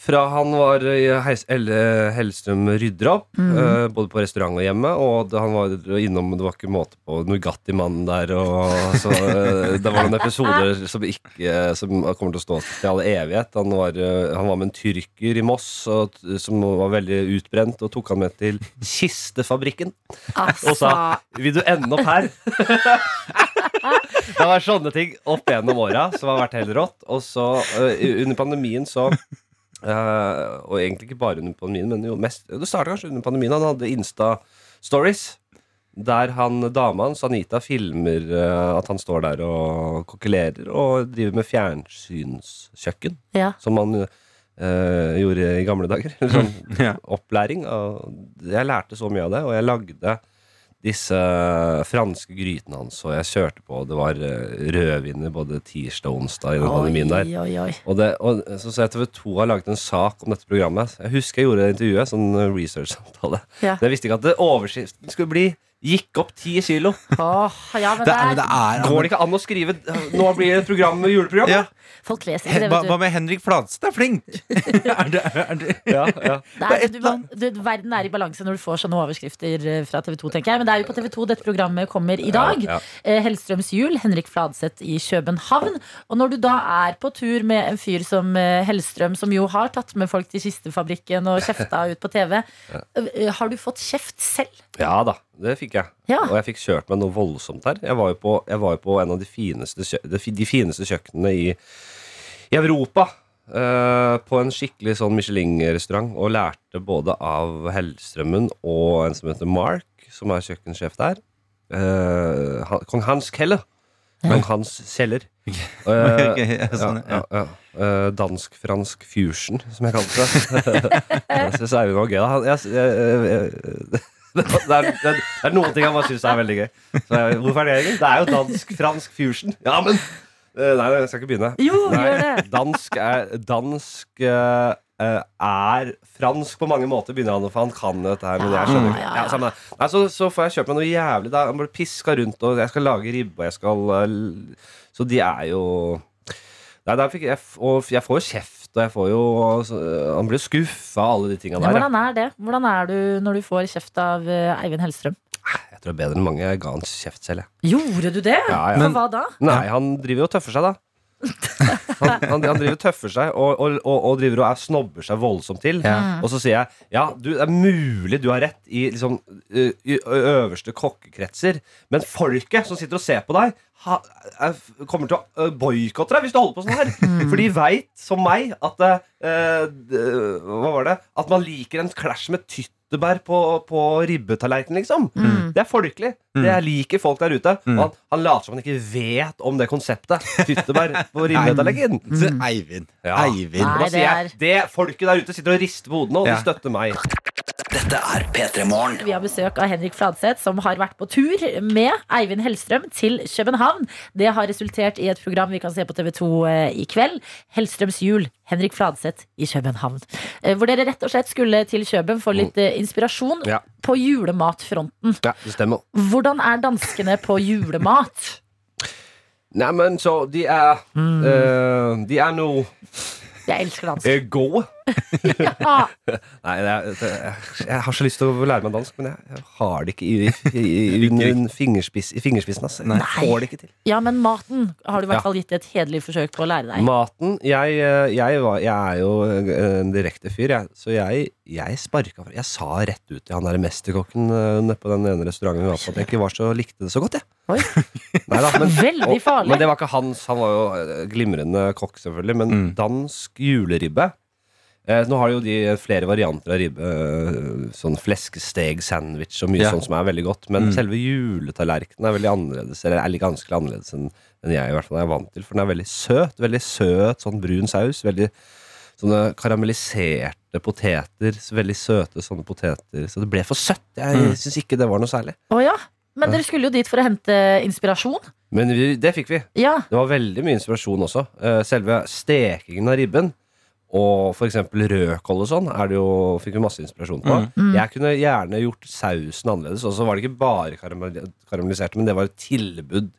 fra han var i Heis, Elle Hellstrøm rydder opp, eh, både på restaurant og hjemme. Og han var innom Det var ikke måte på Nugatti-mannen der. Og, så, uh, det var noen episoder som, ikke, som kommer til å stå til all evighet. Han var, uh, han var med en tyrker i Moss og, som var veldig utbrent, og tok han med til Kistefabrikken. Og sa Altså, 'Vil du ende opp her?' det var sånne ting opp gjennom åra som har vært helt rått. Og så eh, under pandemien så eh, Og egentlig ikke bare under pandemien, men jo mest Det starta kanskje under pandemien. Han hadde Insta-stories. Der han, dama hans, Anita, filmer uh, at han står der og kokkelerer og driver med fjernsynskjøkken. ja. Som man uh, gjorde i gamle dager. Sånn Ja. opplæring. Og jeg lærte så mye av det, og jeg lagde disse franske grytene hans, og jeg kjørte på. Det var eh, rødviner både tirsdag og onsdag i den pandemien der. oi, oi. Og, det, og så ser jeg TV 2 har laget en sak om dette programmet. Jeg husker jeg gjorde det intervjuet, sånn research-samtale. Ja. Men jeg visste ikke at det overskriften skulle bli 'Gikk opp ti kilo'. Åh, ja, men Det det er, men det er, Går det ikke an å skrive 'Nå blir det et program med juleprogram'? Ja. folk leser ikke det, Hva du. hva med Henrik Flatstad er flink? er det, er det? Ja, ja. Det er er, du, du, verden er i balanse når du får sånne overskrifter eh, fra TV 2, tenker jeg. Men det er jo på TV 2 dette programmet kommer i dag. Ja, ja. Eh, Hellstrøms jul, Henrik Fladseth i København. Og når du da er på tur med en fyr som eh, Hellstrøm, som jo har tatt med folk til kistefabrikken og kjefta ut på TV, eh, har du fått kjeft selv? ja da, det fikk jeg. Ja. Og jeg fikk kjørt meg noe voldsomt her. Jeg var jo på, jeg var jo på en av de fineste, de de fineste kjøkkenene i, i Europa. eh, på en skikkelig sånn Michelin-restaurant og lærte både av Hellstrømmen og en som heter Mark, som er kjøkkensjef der. Eh, han, Kong Hans Keller. Kong Hans Kjeller. Ja, sånn, ja, ja, ja. Dansk-fransk fusion, som jeg kalte det. jeg synes Eivind var gøy. da. Jeg, jeg, jeg, det, er, det, er, det noen ting han bare syns er veldig gøy. Så hvorfor er det egentlig? Det er jo dansk-fransk fusion. Ja, men eh, Nei, jeg skal ikke begynne. Jo, Nei, gjør det. Dansk er Dansk eh, er fransk på mange måter, begynner han, å han kan dette her. Men jeg skjønner ikke. Ja, ja. Ja. Nei, så, så får jeg kjøpt meg noe jævlig. Da. Jeg blir piska rundt, og jeg skal lage ribbe, og jeg skal eh, Så de er jo Nei, der fikk jeg, og jeg får jo kjeft, og jeg får jo altså, Han blir skuffa av alle de tinga der. ja. hvordan er det? Hvordan er du når du får kjeft av eh, Eivind Hellstrøm? Jeg tror det er bedre enn mange. Jeg ga han kjeft selv, jeg. Gjorde du det? Ja, ja. For hva da? Nei, han driver jo og tøffer seg, da. Han, han, han driver tøffer seg og, og, og, og driver og er, snobber seg voldsomt til. Ja. Og så sier jeg ja, du, det er mulig du har rett i liksom, i øverste kokkekretser, men folket som sitter og ser på deg, ha, er, kommer til å boikotte deg hvis du holder på sånn her. For de veit, som meg, at det, eh, Hva var det? At man liker en clash med tyttebær på, på ribbetallerkenen, liksom. Det er folkelig. Det liker folk der ute. Og han, han later som han ikke vet om det konseptet. Tyttebær på ribbetallerkenen. Eivind. Ja. Eivind. Nei, det er- det folket der ute sitter og rister på hodene, og de støtter meg. Dette er P3 Morgen. Vi har besøk av Henrik Fladseth, som har vært på tur med Eivind Hellstrøm til København. Det har resultert i et program vi kan se på TV2 i kveld. Hellstrøms jul. Henrik Fladseth i København. Eh, Hvor dere rett og slett skulle til Køben få litt eh, inspirasjon Ja. på julematfronten. Ja, det stemmer. Hvordan er danskene på julemat? Nei, men så De er eh, De er nå Jeg elsker dansk. eh, gode. Ja. Nei, det er, det er, jeg har så lyst til å lære meg dansk, men jeg, jeg har det ikke i, i, i, i fingerspiss, i fingerspissen. Altså. Jeg får det ikke til. ja, men maten har du i hvert fall gitt et hederlig forsøk på å lære deg. Maten Jeg, eh, jeg, var, jeg er jo en direkte fyr, jeg. Så jeg, jeg sparka fra Jeg sa rett ut til han der mesterkokken eh, nede på den ene restauranten vi var på, at jeg ikke var så, likte det så godt, jeg. Oi. Neida, men, Veldig farlig. Men det var ikke hans. Han var jo eh, glimrende kokk, selvfølgelig. Men Mm. dansk juleribbe eh, Nå har jo de flere varianter av ribbe. eh, Sånn fleskesteg-sandwich og mye Ja. sånt som er veldig godt. Men Mm. selve juletallerkenen er veldig annerledes. Eller er ganske annerledes enn jeg i hvert fall er vant til. For den er veldig søt. Veldig søt, sånn brun saus. Veldig sånne karamelliserte poteter. så Veldig søte sånne poteter. Så det ble for søtt. Jeg Mm. syns ikke det var noe særlig. Å ja. Men dere skulle jo dit for å hente inspirasjon. Men vi, det fikk vi. Ja. Det var veldig mye inspirasjon også. Eh, Selve stekingen av ribben og f.eks. rødkål og sånn er det jo, fikk vi masse inspirasjon på. Mm. Jeg kunne gjerne gjort sausen annerledes. Og så var det ikke bare karamell- karamelliserte, men det var et tilbud.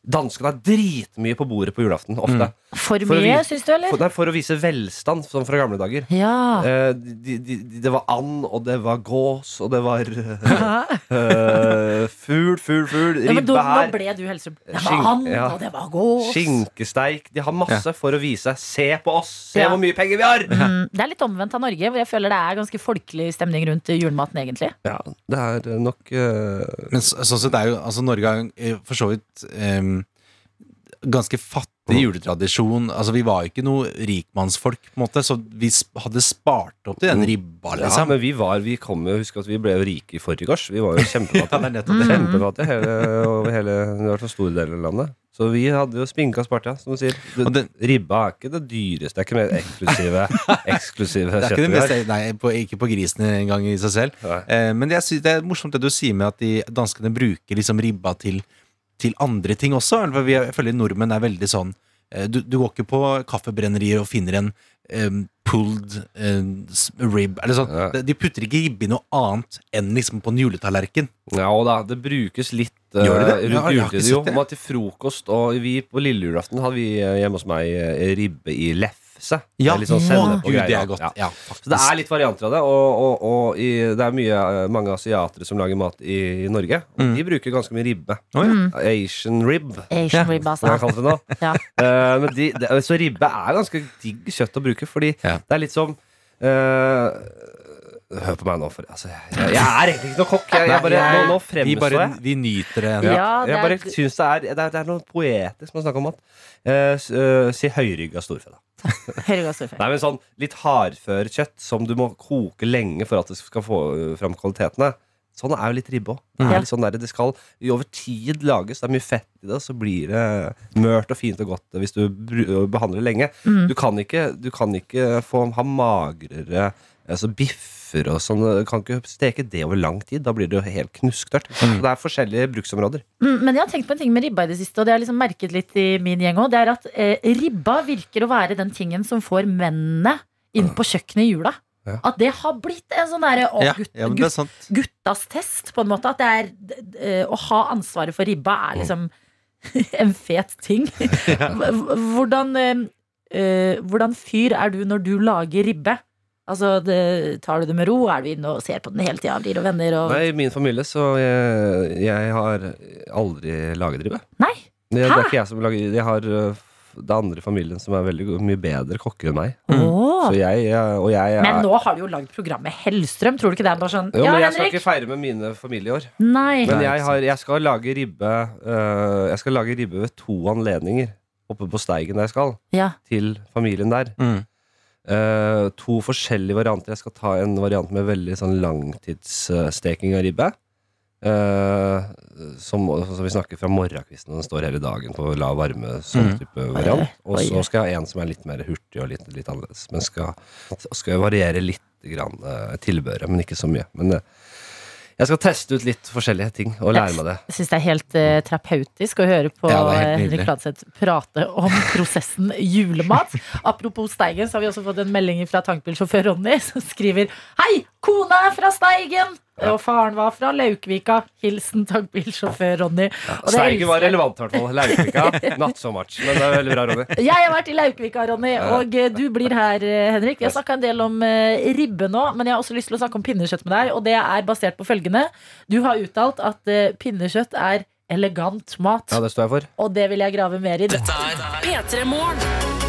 Danskene har dritmye på bordet på julaften. Ofte. For, For å mye, vise- syns du, eller? For, nei, for å vise velstand, som fra gamle dager. Ja. Eh, de, de, de, det var and, og det var gås, og det var eh, fugl, fugl, fugl. ja men Ribbe da, her. nå ble du helse... Det var Skink- and, ja. og det var gås. Skinkesteik. De har masse for å vise. Se på oss! Se Ja. hvor mye penger vi har! Mm, det er litt omvendt av Norge, hvor jeg føler det er ganske folkelig stemning rundt julematen, egentlig. Ja, det er nok eh, Men så, sånn sett er jo altså Norge er jo eh, for så vidt em, ganske fattig til juletradisjon. Altså, vi var jo ikke noe rikmannsfolk, på en måte, så vi hadde spart opp til den ribba, Ja, liksom. men vi var, vi kom jo, husk at vi ble jo rike i forgårs. Vi var jo kjempefattige. Ja, det er det. Kjempefattige hele, over hele, det var så store deler av landet. Så vi hadde jo spinka spartia, som du sier. Og Det, det- ribba er ikke det dyreste, det er ikke mer eksklusive, eksklusive Det er ikke, det vi har. beste, nei, på, ikke på grisen engang i seg selv. Eh, men jeg synes det er morsomt det du sier med at de danskene bruker liksom ribba til, til andre ting også. Jeg føler nordmenn er veldig sånn eh, du, du går ikke på kaffebrennerier og finner en um, pulled um, rib sånn. De- putter ikke ribbe i noe annet enn liksom på en juletallerken. Ja, og da, det brukes litt eh, Gjør det det? rundt Ja, jeg har ikke juletid. Jo, til frokost, og vi på lille julaften hadde vi eh, hjemme hos meg ribbe i lefse. Ja, det litt sånn Å, gud, det er godt. Ja. Ja, Så det er litt varianter av det, og, og, og i, det er mye, eh, mange asiatere som lager mat i, i Norge. Og Mm. de bruker ganske mye ribbe. Oh, ja. Asian rib, Asian rib, altså. det nå. Ja. Eh, men de, det, så ribbe er ganske digg kjøtt å bruke, fordi Ja. det er litt som eh, Hør på meg nå, for altså, jeg, jeg er egentlig ikke noe kokk. Jeg, jeg bare, nå, nå vi, bare, jeg. vi nyter det. Ja, det jeg bare er- syns det er, det er Det er noe poetisk med å snakke om mat. Uh, s- eh, si høyrygga storfe, da. Høyregass storfe. Nei, men sånn litt hardfør kjøtt som du må koke lenge for at det skal få uh, fram kvalitetene. Sånn er jo litt ribbe òg. Det, Ja. sånn det skal i over tid lages. Det er mye fett i det, så blir det mørt og fint og godt hvis du behandler det lenge. Mm. Du, kan ikke, du kan ikke få ha magrere altså biffer og sånn. Du kan ikke steke det over lang tid. Da blir det jo helt knusktørt. Mm. det er forskjellige bruksområder. Mm, Men jeg har tenkt på en ting med ribba i det siste, og det har jeg liksom merket litt i min gjeng òg. Det er at eh, ribba virker å være den tingen som får mennene inn på kjøkkenet i jula. Ja. At det har blitt en sånn derre Ja, gutt, ja, sant. guttas test, på en måte. At det er eh, Å ha ansvaret for ribba er liksom en fet ting. Hvordan, eh, eh, hvordan fyr er du når du lager ribbe? Altså, det, Tar du det med ro? Er du inne og ser på den hele tida? Blir og venner? Og... Nei, I min familie så jeg, jeg har aldri laget ribbe. Nei. Det, det er ikke jeg som lager Jeg har øh, det er andre i familien som er veldig mye bedre kokker enn meg. Åh. Så jeg, jeg, og jeg er, Men nå har du jo lagd programmet Hellstrøm. Tror du ikke det er bare sånn jo, Ja, men jeg skal ikke feire med mine familieår. Nei. Men Nei, jeg, har, jeg skal lage ribbe uh, Jeg skal lage ribbe ved to anledninger. Oppe på Steigen der jeg skal. Ja. Til familien der. Mm. Eh, to forskjellige varianter. Jeg skal ta en variant med veldig sånn langtidssteking av ribbe. Uh, som, som vi snakker fra morgenkvisten, og den står hele dagen på lav varme. Sånn Mm. type variant. Og så skal jeg ha en som er litt mer hurtig og litt, litt annerledes. Men skal, skal jeg variere litt grann, eh, tilbehøret, men ikke så mye. Men eh, jeg skal teste ut litt forskjellige ting og lære meg det. Jeg syns det er helt uh, terapeutisk å høre på Ja. Henrik Fladseth prate om prosessen julemat. Apropos Steigen, så har vi også fått en melding fra tankbilsjåfør Ronny, som skriver Hei, kona er fra Steigen! Og faren var fra Laukvika. Hilsen tankbilsjåfør Ronny. Ja. det Steigen var relevant, i hvert fall. Laukvika, not so much. Men det er veldig bra, Ronny. Jeg har vært i Laukvika, Ronny, og eh, du blir her, eh, Henrik. Vi har snakka en del om eh, ribbe nå, men jeg har også lyst til å snakke om pinnekjøtt med deg. Og det er basert på følgende. Du har uttalt at pinnekjøtt er elegant mat. Ja, det står jeg for. Og det vil jeg grave mer i. Dette er P3 Morgen.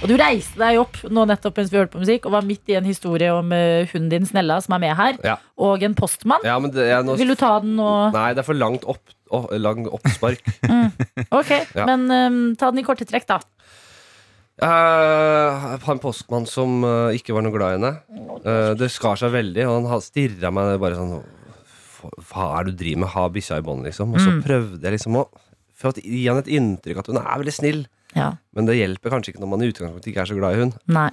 Og du reiste deg opp nå nettopp mens vi hørte på musikk, og var midt i en historie om eh, hunden din Snella, som er med her, Ja. og en postmann. Ja, men det, jeg, nå, Vil du ta den nå? Nei, det er for langt opp, å, lang oppspark. Ok, Ja. men eh, ta den i korte trekk, da. Uh, en postmann som eh, ikke var noe glad i henne. Eh, det skar seg veldig, og han stirra meg bare sånn Hva er det du driver med? Ha bikkja i bånd, liksom. Og så Mm. prøvde jeg liksom å For å gi han et inntrykk at hun er veldig snill. Ja. Men det hjelper kanskje ikke når man i utgangspunktet ikke er så glad i hund. Nei.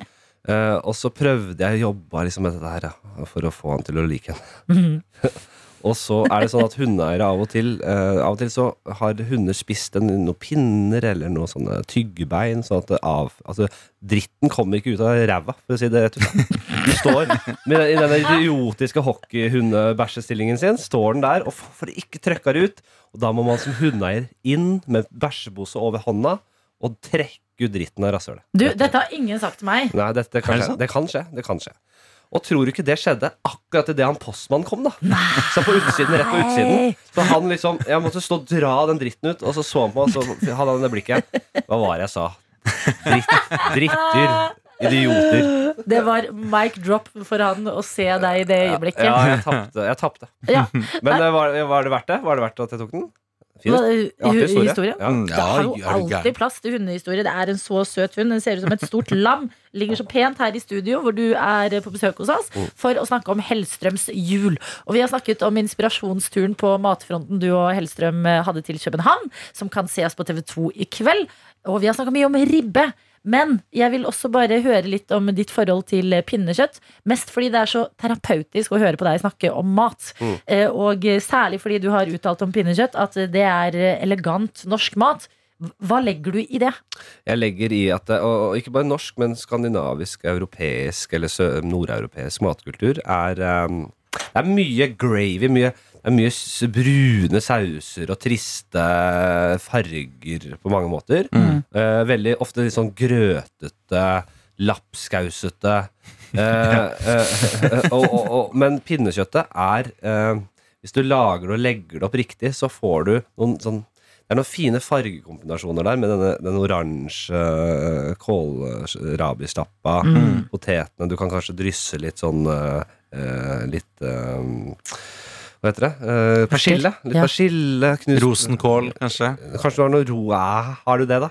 Eh, og så prøvde jeg å jobbe liksom med dette her ja, for å få han til å like henne. Mhm. Og så er det sånn at hundeeiere av og til eh, Av og til så har hunder spist en, noen pinner eller noen sånne tyggebein. Sånn at det av, altså, dritten kommer ikke ut av ræva, for å si det rett ut. Du står med, i den idiotiske hockeyhundebæsjestillingen sin, står den der og å ikke trøkke det ut. Og da må man som hundeeier inn med bæsjebose over hånda og trekke ut dritten av rasshølet. Du, dette har ingen sagt til meg. Nei, kan Er det skje. Det kan skje. Det kan skje. Og tror du ikke det skjedde akkurat idet han postmannen kom, da? Så på utsiden, rett på utsiden. Så han liksom Jeg måtte stå og dra den dritten ut, og så så han på meg, og så hadde han det blikket. Hva var det jeg sa? Dritt, drittdyr. Idioter. Det var mic drop for han å se deg i det øyeblikket. Ja, jeg tapte. Jeg tapte. Ja. Men eh, var, var det verdt det? Var det verdt at jeg tok den? Fin historie. historie? Ja. Mm, Det ja, har jo alltid plass til hundehistorie. Det er en så søt hund. Den ser ut som et stort lam. Ligger så pent her i studio, hvor du er på besøk hos oss, Mm. for å snakke om Hellstrøms jul. Og vi har snakket om inspirasjonsturen på matfronten du og Hellstrøm eh, hadde til København, som kan ses på TV2 i kveld. Og vi har snakka mye om ribbe. Men jeg vil også bare høre litt om ditt forhold til eh, pinnekjøtt. Mest fordi det er så terapeutisk å høre på deg snakke om mat. Mm. Eh, Og særlig fordi du har uttalt om pinnekjøtt at det er eh, elegant norsk mat. Hva legger du i det? Jeg legger i at det, og ikke bare norsk, men skandinavisk, europeisk eller nordeuropeisk matkultur er um, Det er mye gravy, mye, det er mye brune sauser og triste farger på mange måter. Eh, veldig ofte litt sånn grøtete, lapskausete. Eh, eh, og, og, og, men pinnekjøttet er eh, Hvis du lager det og legger det opp riktig, så får du noen sånn det er noen fine fargekombinasjoner der med denne, den oransje uh, kålrabistappa, potetene. Du kan kanskje drysse litt sånn eh, eh, Litt eh, Hva heter det? Uh, persille. Litt Ja. persille. Knust Rosenkål, kanskje? Kanskje du har noe ro... Har du det, da?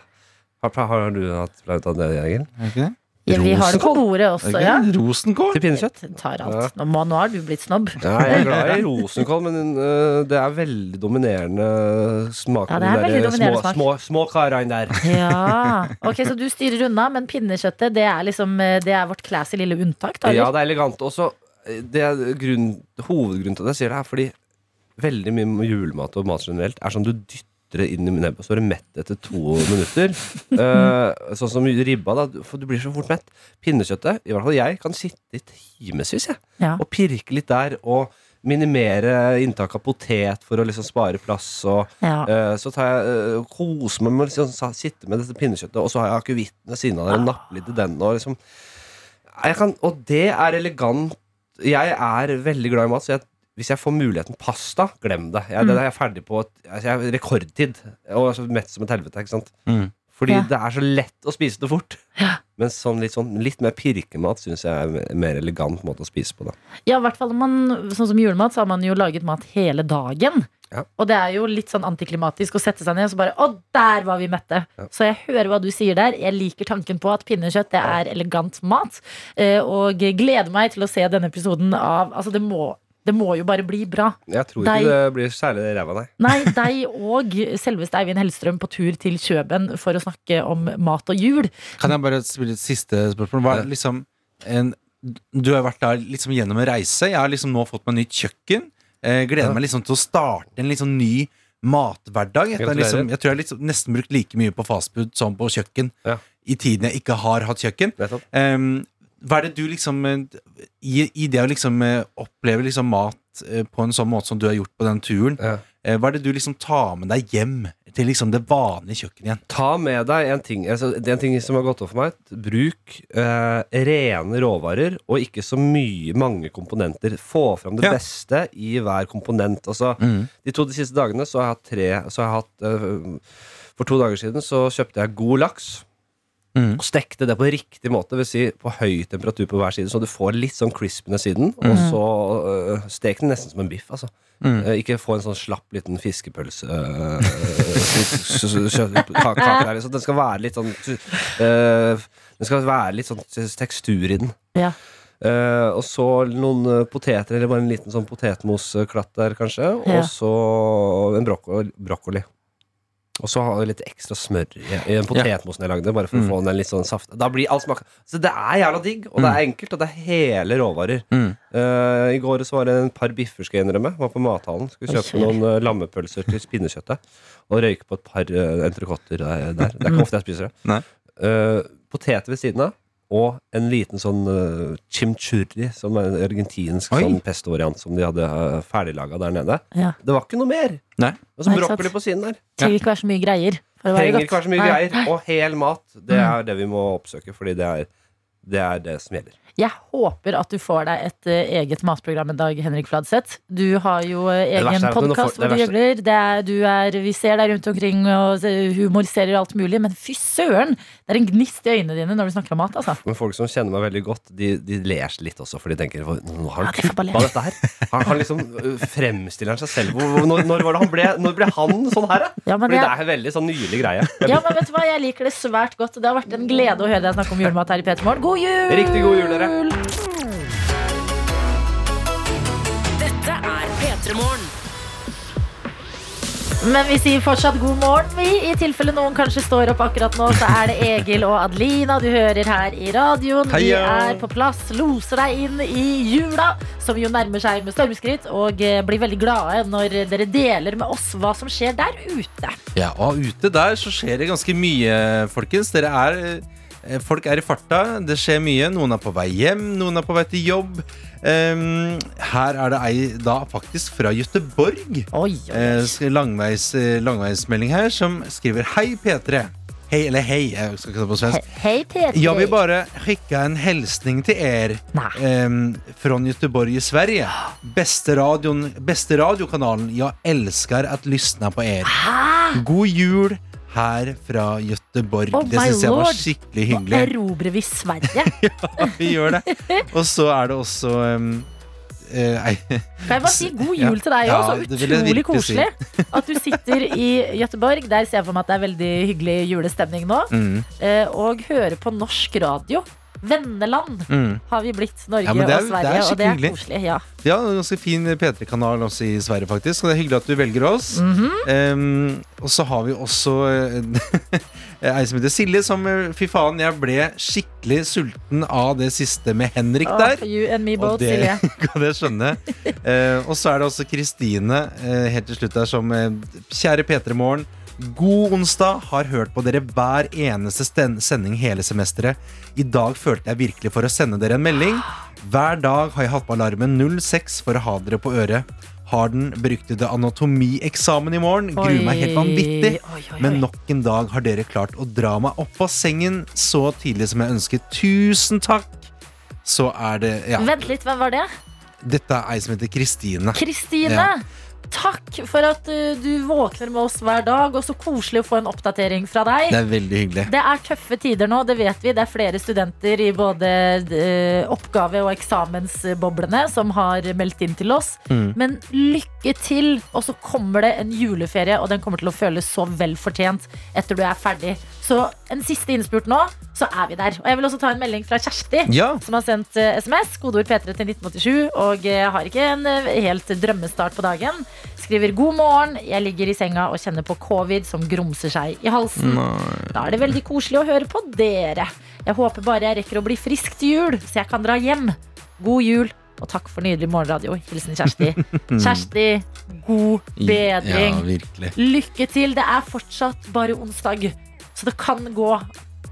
Har, har du hatt flaut av det, Egil? Er det ikke det? Ja, vi har det på bordet Er også, det ja. ikke det? Rosenkål? Til pinnekjøtt? Tar alt. Nå, må, nå har du blitt snobb. Ja, jeg er glad i rosenkål, men øh, det er veldig dominerende smak. Ja, det er de veldig der dominerende små, smak. små, små karene der. Ja, ok, Så du styrer unna, men pinnekjøttet det er liksom eh, Det er vårt classy lille unntak? Da, Ja, det er elegant. Også, eh, det er grunn, hovedgrunnen til at jeg sier det, er fordi veldig mye julemat og mat generelt er sånn du dytter det inn i nebbet, så er du mett etter to minutter. Uh, sånn som ribba, da, for du blir så fort mett. Pinnekjøttet, i hvert fall jeg, kan sitte i timevis Ja. og pirke litt der. Og minimere inntak av potet for å liksom spare plass. Og, Ja. uh, så tar jeg uh, koser meg med å liksom, sitte med dette pinnekjøttet, og så har jeg akevitten ved siden av der og napper litt i den. Og, liksom, jeg kan, og det er elegant. Jeg er veldig glad i mat, så jeg, hvis jeg får muligheten pasta, glem det. Jeg, Det er jeg ferdig på altså, jeg rekordtid. Og så mett som et helvete. Ikke sant? Mm. Fordi Ja. det er så lett å spise det fort. Ja. Men sånn, litt, sånn, litt mer pirkemat syns jeg er en mer elegant måte å spise på. Da. Ja, i hvert fall man, sånn som julemat, så har man jo laget mat hele dagen. Ja. Og det er jo litt sånn antiklimatisk å sette seg ned og så bare Å, der var vi mette! Så jeg hører hva du sier der. Jeg liker tanken på at pinnekjøtt det er elegant mat. eh, Og gleder meg til å se denne episoden av Altså, det må, det må jo bare bli bra. Jeg tror Deg- ikke det blir særlig ræva, nei. Nei, deg og selveste Eivind Hellstrøm på tur til Kjøben for å snakke om mat og jul. Kan jeg bare spille et siste spørsmål? Hva, er liksom en, du har vært der liksom gjennom en reise. Jeg har liksom nå fått meg nytt kjøkken. Jeg gleder meg liksom til å starte en liksom ny mathverdag. Jeg, liksom, jeg tror jeg har liksom nesten brukt like mye på fastfood som på kjøkken Ja. i tiden jeg ikke har hatt kjøkken. Nettopp. Hva er det du liksom eh, i, I det å liksom eh, oppleve liksom mat eh, på en sånn måte som du har gjort på den turen, Ja. hva er det du liksom tar med deg hjem til liksom det vanlige kjøkkenet igjen? Ta med deg en ting altså, Det er en ting som har gått opp for meg. Bruk eh, rene råvarer og ikke så mye mange komponenter. Få fram det Ja. beste i hver komponent. Altså, De to de siste dagene så har jeg hatt tre så har jeg hatt, eh, For to dager siden så kjøpte jeg god laks. Mm. Og stekte det på riktig måte, vil si på høy temperatur på hver side, så du får litt sånn crispiness i den. Og så uh, stek den nesten som en biff, altså. Mm. Uh, ikke få en sånn slapp liten fiskepølse øh, ka- kake der, liksom. Den skal være litt sånn øh, Den skal være litt sånn tekstur i den. Ja. Uh, og så noen poteter, eller bare en liten sånn potetmosklatt der, kanskje. Ja. Og så en brokkoli. brokkoli. Og så har jeg litt ekstra smør i, i den potetmosen jeg lagde. Bare for Mm. å få den litt sånn saft Da blir alt smak Så det er jævla digg, og det er enkelt, og det er hele råvarer. Mm. Eh, I går så var det en par biffer, skal jeg innrømme. Var på mathallen. Skulle kjøpe noen eh, lammepølser til pinnekjøttet. Og røyke på et par uh, entrecôter der, der. Det er ikke ofte jeg spiser det. Nei. Eh, poteter ved siden av. Og en liten sånn uh, chimchurri, som er en argentinsk Oi. sånn pesto-variant som de hadde uh, ferdiglaga der nede. Ja. Det var ikke noe mer. Nei. Og så Nei, brokkoli på siden der. Trenger ikke være så mye greier. Trenger ikke være så mye Nei. greier. Og hel mat. Det er det vi må oppsøke, fordi det er Det er det som gjelder. Jeg håper at du får deg et eh, eget matprogram en dag, Henrik Fladseth. Du har jo eh, egen podkast hvor du gjøgler. Det er, du er, vi ser deg rundt omkring og humoriserer alt mulig, men fy søren! Det er en gnist i øynene dine når du snakker om mat, altså. Men folk som kjenner meg veldig godt, de, de ler litt også, for de tenker "Hva- Nå har han kuppa dette her. Han, han liksom fremstiller han seg selv. Når, når, var det han ble, når ble han sånn her, da? Ja, Fordi det er en veldig sånn nylig greie. Ja, men vet du hva, Jeg liker det svært godt. Det har vært en glede å høre deg snakke om julemat her i P3 Morgen. God jul! Riktig god jul, dere. Dette er P3 Morgen. Men vi sier fortsatt god morgen, vi. I tilfelle noen kanskje står opp akkurat nå, så er det Egil og Adelina du hører her i radioen. Vi er på plass, loser deg inn i jula, som jo nærmer seg med stormskritt, og eh, blir veldig glade når dere deler med oss hva som skjer der ute. Ja, og ute der så skjer det ganske mye, folkens. Dere er eh, Folk er i farta. Det skjer mye. Noen er på vei hjem, noen er på vei til jobb. Um, her er det ei da faktisk fra Gøteborg. Oi, Eh, langveis, eh, langveismelding her som skriver Hei, P3. Hei, eller hei, jeg skal ikke ta på svensk. Hei, Peter. Jag vill bara skicka en hälsning til er um, fra Göteborg i Sverige. Beste, radion, beste radiokanalen. Jeg elsker at lyssna på er. God jul her fra Gøteborg. Oh det syns jeg var lord. hyggelig. Nå erobrer vi Sverige. ja, Vi gjør det. Og så er det også um, Kan jeg bare si god jul til deg òg? Ja, Så utrolig si. koselig at du sitter i Gøteborg. Der ser jeg for meg at det er veldig hyggelig julestemning nå. mm, Eh, Og hører på norsk radio. Venneland mm. har vi blitt, Norge Ja, er- og Sverige. det og det er koselig. Ja. Ja, ganske fin P3-kanal også i Sverige, faktisk. Og det er hyggelig at du velger oss. Mm -hmm. um, og så har vi også eh, ei som heter Silje, som eh, Fy faen, jeg ble skikkelig sulten av det siste med Henrik oh, der. you and me Og det kan jeg skjønne. uh, og så er det også Kristine uh, helt til slutt der som uh, Kjære P3 Morgen. God onsdag. Har hørt på dere hver eneste sending hele semesteret. I dag følte jeg virkelig for å sende dere en melding. Hver dag har jeg hatt på alarmen 06 for å ha dere på øret. Har den beryktede anatomieksamen i morgen. Gruer meg helt vanvittig. Oi, oi, oi. Men nok en dag har dere klart å dra meg opp av sengen så tidlig som jeg ønsket. Tusen takk! Så er det Ja. Vent litt, hvem var det? Dette er ei som heter Kristine. Kristine. Ja. Takk for at uh, du våkner med oss hver dag, og så koselig å få en oppdatering fra deg. Det er veldig hyggelig. Det er tøffe tider nå, det vet vi. Det er flere studenter i både eh, oppgave- og eksamensboblene som har meldt inn til oss. Mm. Men lykke til! Og så kommer det en juleferie, og den kommer til å føles så vel fortjent etter du er ferdig. Så en siste innspurt nå, så er vi der. Og jeg vil også ta en melding fra Kjersti. Ja. Som har sendt eh, SMS, kodeord P3 til 1987, og eh, har ikke en eh, helt drømmestart på dagen. Skriver 'God morgen, jeg ligger i senga og kjenner på covid som grumser seg i halsen'. Da er det veldig koselig å høre på dere. Jeg håper bare jeg rekker å bli frisk til jul, så jeg kan dra hjem. God jul, og takk for nydelig morgenradio. Hilsen Kjersti. Kjersti, god bedring. Ja, virkelig. Lykke til. Det er fortsatt bare onsdag, så det kan gå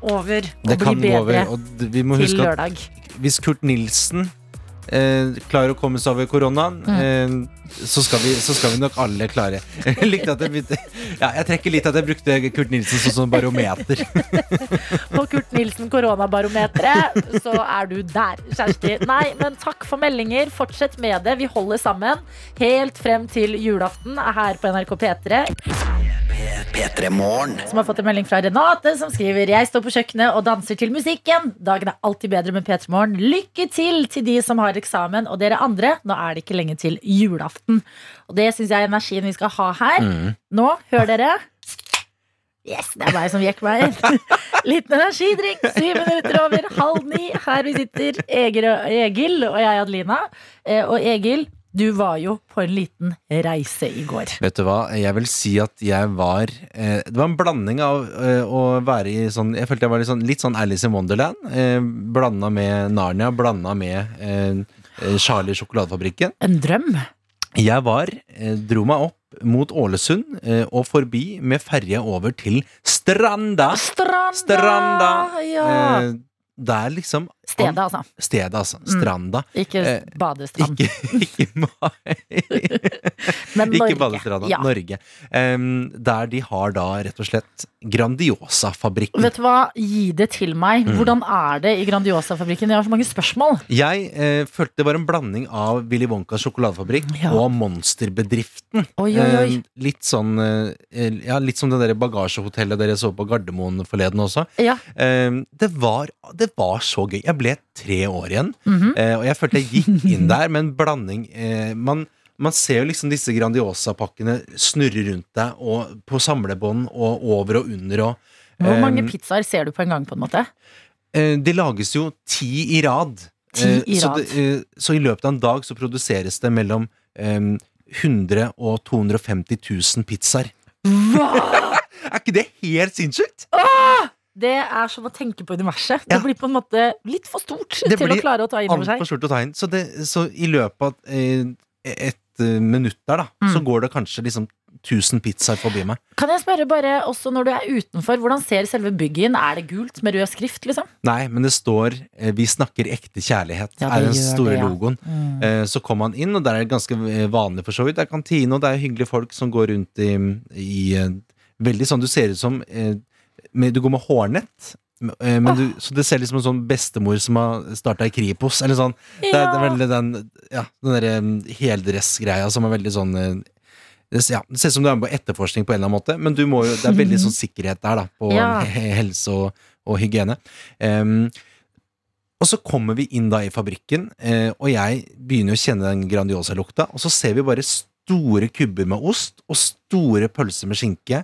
over og Det bli kan gå bedre over. Og vi må til huske at lørdag. hvis Kurt Nilsen eh, klarer å komme seg over koronaen, Mm. eh, så, skal vi, så skal vi nok alle klare. Jeg likte at jeg, ja, jeg trekker litt at jeg brukte Kurt Nilsen som som barometer. På Kurt Nilsen koronabarometeret, så er du der, Kjersti. Nei, men takk for meldinger. Fortsett med det. Vi holder sammen helt frem til julaften her på NRK P3. P3 Som har fått en melding fra Renate, som skriver Jeg står på kjøkkenet og danser til musikken. Dagen er alltid bedre med P3 Morgen. Lykke til til de som har eksamen, og dere andre. Nå er det ikke lenge til julaften. Og det syns jeg er energien vi skal ha her. Nå, hør dere. Yes, det er meg som gikk meg inn. Liten energidrikk. Syv minutter over halv ni. Her vi sitter Egil og, Egil og jeg, Adelina. Eh, Og Egil, du var jo på en liten reise i går. Vet du hva, jeg vil si at jeg var eh, Det var en blanding av eh, å være i sånn Jeg følte jeg var litt sånn, litt sånn Alice in Wonderland. Eh, blanda med Narnia, blanda med eh, eh, Charlie Sjokoladefabrikken. En drøm. Jeg var, eh, dro meg opp mot Ålesund eh, og forbi med ferje over til Stranda. Stranda! Stranda! Ja. Eh, der liksom Stedet, altså. Stedet, altså. Stranda. Ikke Eh, badestrand. Ikke, ikke, Men ikke badestranda. Ja. Norge. Um, der de har da rett og slett Grandiosa-fabrikken. Vet du hva, gi det til meg. Mm. Hvordan er det i Grandiosa-fabrikken? Jeg har så mange spørsmål. Jeg eh, følte det var en blanding av Willy Wonkas sjokoladefabrikk Ja. og Monsterbedriften. Oi, oi, oi. Eh, litt sånn eh, Ja, litt som det der bagasjehotellet dere så på Gardermoen forleden også. Ja. Eh, det, var, det var så gøy. Jeg ble tre år igjen, Mhm. eh, og jeg følte jeg gikk inn der med en blanding eh, man, man ser jo liksom disse Grandiosa-pakkene snurre rundt deg, og på samlebånd og over og under og Hvor mange eh, pizzaer ser du på en gang, på en måte? Eh, Det lages jo ti i rad. Ti Eh, i så, rad. det, eh, så i løpet av en dag så produseres det mellom em, 100 og 250 000 pizzaer. er ikke det helt sinnssykt? Det er som å tenke på universet. Ja. Det blir på en måte litt for stort Det til å klare å ta inn over seg. For stort å ta inn. Så, det, så i løpet av eh, et eh, minutt der, da, Mm. så går det kanskje liksom 1000 pizzaer forbi meg. Kan jeg spørre bare, også når du er utenfor, hvordan ser selve bygget? Er det gult med rød skrift, liksom? Nei, men det står eh, 'Vi snakker ekte kjærlighet'. Ja, er den store det, ja. logoen. Mm. Så kommer han inn, og der er det ganske vanlig for så vidt. Det er kantine, og det er hyggelige folk som går rundt i, i Veldig sånn du ser ut som eh, med, Du går med hårnett. eh, Men du, så det ser liksom en sånn bestemor som har starta i Kripos. Eller sånn. Det, er, det er veldig den Ja, den derre eh, heldressgreia som er veldig sånn eh, ja, det ser ut som du er med på etterforskning på en eller annen måte, men du må jo, det er veldig sånn sikkerhet der, da, på Ja. helse og, og hygiene. Um, og så kommer vi inn da i fabrikken, eh, og jeg begynner å kjenne den Grandiosa-lukta, og så ser vi bare store kubber med ost, og store pølser med skinke,